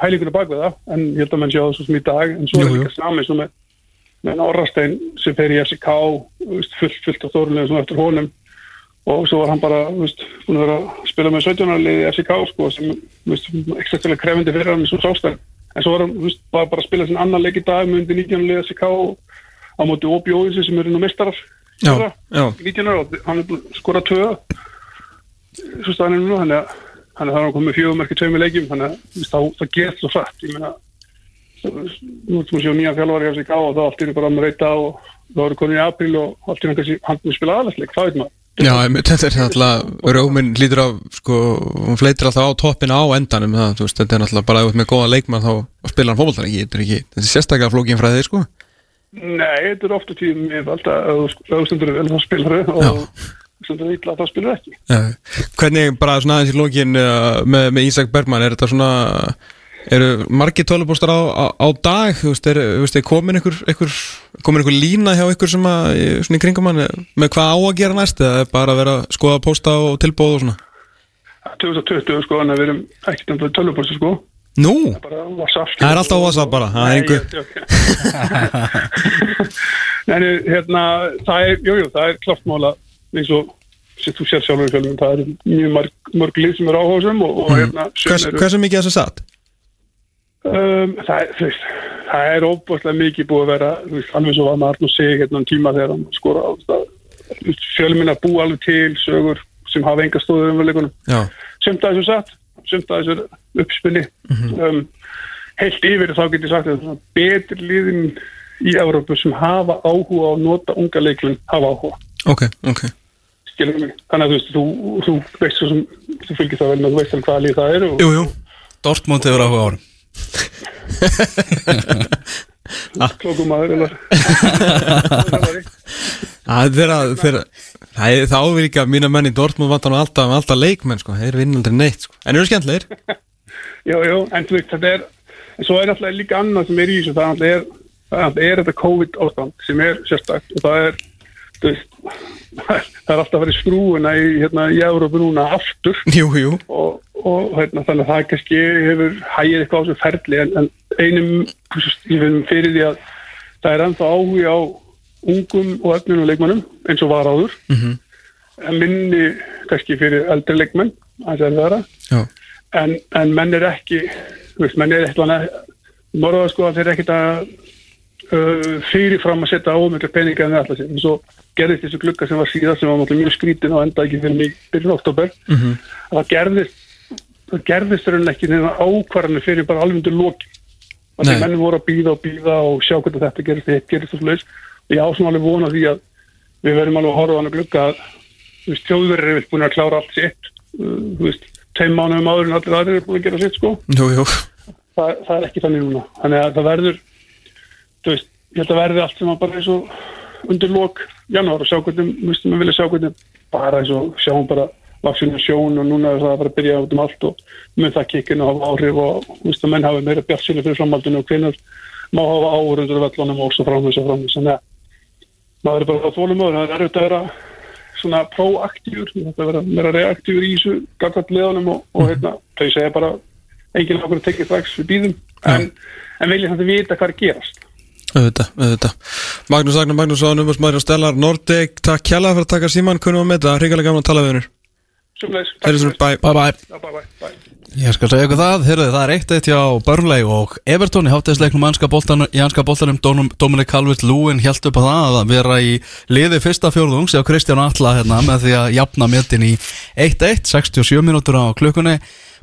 pælinguna bak við það en ég held að menn sjá það svo sem í dag en svo Jú, er jú. líka sami svo með, með Orrastein sem fer í FCK fullt, fullt af þórulega svona eftir honum. Og svo var hann bara veist, spila með 17-arlið í FCK sko, sem veist, ekstra krefindi fyrir hann sem sástæð en svo var hann veist, var bara að spila sinna annan leik í dag með undir 19-arlið FCK á móti OBO-insi sem eru nú mistarar í Já, fyrra, já. 19 ára og hann er búinn að skora tvö. Svo staðan er nú þannig að það er hann komið fjögum ekki tveimur leikjum þannig að það gerð svo frætt ég meina nú erum við sjá nýja fjálfari af sig á og þá allt er bara að reyta og þá eru konið í apríl og allt er hann kannski hann með spila aðlæsleik, það veit maður? Já, þetta er náttúrulega Rómin hlýtur af, sko, hún fleitir alltaf á toppina á endanum það, veist, þetta er náttúrulega bara með góða leikmann þá spila hann fótboltar ekki, ekki þetta er sérstaklega flókin fræði, sko. Nei, þetta er ofta að ef þú stundur vel þá spilar þau og stundur illa þá spilar ekki. Já. Hvernig bara svona aðeins í lókin uh, með, með Ísak Bergman, er þetta svona eru margir tölubóstar á, á, á dag, þú veist, er, er komin ykkur lína hjá ykkur sem að, svona í kringum hann með hvað á að gera næst, eða er bara að vera að skoða pósta og tilbóð og svona? 2020 sko, að við erum ekkert um tölvupolsi sko. Nú, Það er alltaf á WhatsApp bara, það er ég- [LAUGHS] Nei, hérna það er, jú, jú, það er klart mála eins og þú sér sjálfur í fjölum það eru mjög mörg, mörg lið sem eru áhugasum og, og hérna hversu mikið þessu satt? Um, það, er, það er óbúslega mikið búið að vera veist, alveg svo var með Arnur Sig hérna um tíma þegar hann skora fjölminna búið alveg til sögur sem hafa enga stóður umverleikunum Já, sumt að þessu satt, sumt að þessu uppspilli um, heilt yfir þá get ég sagt að betri liðin í Európu sem hafa áhuga á að nota unga leiklun hafa áhuga. Ok, ok. Skilur mig, þannig að þú veist þú, þú veist svo sem, þú fylgir það vel með þú veist alveg hvaða lið það eru og Jú, jú. Dortmund hefur áhuga á er [LAUGHS] að þeirra Það er ekki að mína menn í Dortmund vantar nú alltaf, alltaf leikmenn sko, þeir vinna aldrei neitt sko. En eru skemmtlegir? Jú, [LAUGHS] jú, en þú veist, þetta er en svo er alltaf líka annað sem er í þessu það er, það er, þetta COVID ástand sem er sérstakt og það er þú veist, það er alltaf að vera í skrúuna í, hérna, í Európu núna aftur. Jú, jú. Og, og hérna, þannig að það kannski hefur hægir eitthvað á þessu ferli en, en einum finn fyrir því að það er ennþá áhuga á ungum og öfnum leikmannum eins og var áður. -hmm. en minni kannski fyrir eldri Já, en, en menn er ekki veist, menn er eitthvað morða sko að þeir ekkit að fyrirfram að setja ómjögla peninga en alltaf sér, en svo gerðist þessu glugga sem var síðan sem var náttúrulega mjög skrítin og enda ekki fyrir mig byrjun oktober -hmm. að það gerðist það gerðist raun ekki neina ákvarðanir fyrir bara alveg undir loki og Nei. þegar menn voru að býða og býða og sjá hvernig þetta gerist, þetta gerist og slags og ég ásum alveg vona því að við verðum alveg að horfa á hann að glugga að þjóðverðir eru búin að klára allt sitt. Uh, þú veist, tveim mánuðum áður en allir aðrir eru búin að gera sitt sko. Jú, jú. Það, það er ekki þannig núna. Þannig að það verður þú veist, ég held að verði allt sem að bara eins og undir lok janúar og sjá hvernig, veist, maður vilja sjá hvernig bara eins og sjáum bara vaksinu sjón og núna er það bara að byrja út um allt og með það kikkinu hafa áhrif og veist að menn hafi meira bjart sinni fyrir framhaldinu og hvenær má hafa áhur undir vellunum og svo framhans og framhans þannig að maður er bara að þólum öður, það er erfitt að vera svona proaktífur, þetta að vera meira reaktífur í þessu gaggat leðanum og, og hérna, þau segja bara enginn okkur að tekja strax við býðum en, en vilja að vita hvað er að gerast Auðvitað, auðvitað. Magnús Agnar Magnússon, umbúst Maður Stellar Nordic, takk kjalla fyrir að taka síman Kunnum að með þetta, hrigalega gaman að tala við hennur eru svona bæ Bye. Bye bye, bye, bye. Ég skal segja ykkur það, heyrðu, það er eitt eitt hjá Burnley og Everton í boltanum, í anska boltanum Dónum- Dominic Calvert-Lewin held upp á það að vera í liði fyrsta fjórðungs hjá Kristján Alla hérna með því að jafna metin í 1-1, 67 mínútur á klukkunni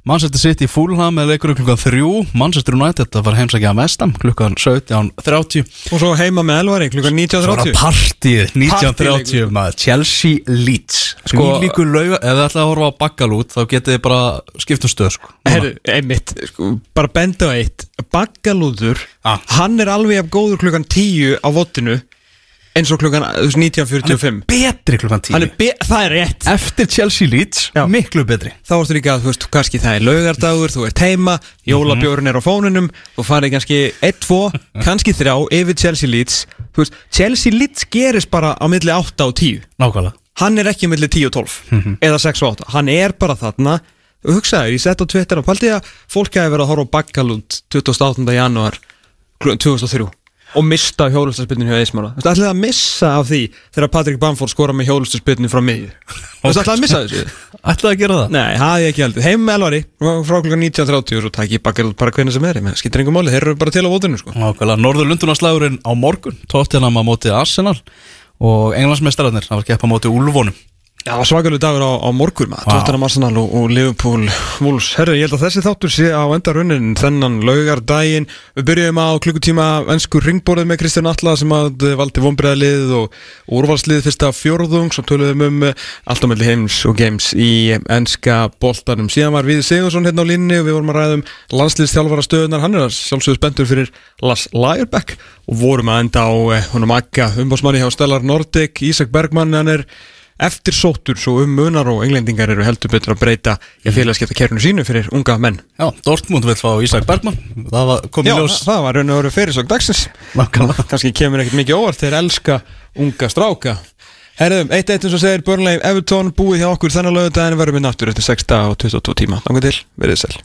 Manchester City Fulham með leikur klukkan 3, Manchester United að fara heimsækja að vestam klukkan 17.30 Og svo heima með Elvari, klukkan Það var 19.30 partíð 1930 Partíleikur. maður. Chelsea Leeds. Sko- Sko líku lauga Ef þið ætlaði að horfa á bakkalút Þá getið þið bara skipt um stöð sko. Herru, einmitt, sko, bara benda á eitt. Baggalúður, Ah. hann er alveg af góður klukkan 10 á vottinu eins og klukkan þú veist, 19.45 Betri klukkan 10 Hann er be- Það er rétt. Eftir Chelsea Leeds Já. Miklu betri. Þá ertu líka að, þú veist, kannski það er laugardagur Þú ert heima, jólabjórn er á fónunum Þú farið kannski 1, 2, [LAUGHS] kannski 3 Yfir Chelsea Leeds. Þú veist, Chelsea Leeds gerist bara á milli 8 og 10 Nákvæmlega. Hann er ekki á milli 10 og 12 Eða 6 og 8 Hann er bara þarna. Og hugsaður, ég sett á Twitter og paldi að fólk hefði verið að horfa á Baggalund 28. janúar 2003 og mista hjólustarspillinu hjá Eismála Þú veist, ætlaði að missa af því þegar Patrik Bamford skora með hjólustarspillinu frá miðju? Þú veist, ætlaði að missa þessu? Ætlaði að gera það? Nei, það ég ekki heldur. Heim með Elvari frá klukkan 19.30 og svo takk ég bakkar bara hvernig sem er, menn skiptir engum máli, þeir eru bara til á vótinu sko. Nákvæmlega Norður Lundunarslagurinn á morgun Tottenham á móti Arsenal Og englandsmeistararnir Það var keppa á móti Úlfónum Já, svakalegu dagur á, á morgun maður, Vá. Tottenham Arsenal og, og Liverpool Wolves. Herru, ég held að þessi þáttur sé á endarunnin þennan laugardaginn. Við byrjuðum á klukkutíma ennsku ringborðið með Kristján Alla sem að eh, valdi vonbreiðalið og úrvalslið fyrsta fjórðung sem töluðum um eh, allt á melli heims og games í ennska boltanum. Síðan var Við Sigursson hérna á línni og við vorum að ræða um landsliðstjálfara stöðunar. Hann er að sjálfsögðu spendur fyrir Lars Lagerbeck og vorum að enda á eh, honum akka umbásmanni hjá Stellar Nordic, Ísak Bergmann, hann er eftir sóttur svo um munar og englendingar eru heldur betur að breyta í að félagskepta kerfinu sínu fyrir unga menn. Já, Dortmund vil fá Ísak Bergman Það var komið Já, ljós. það var raun og veru fyrirsök dagsins. Kannski kemur ekkert mikið óvart þeir elska unga stráka. Herðum, eitt eitt eins og segir Burnley Everton búið hjá okkur þennan lögudaginn verðum við náttur eftir 6 dag og 22 tíma. Þannig til, verið sæl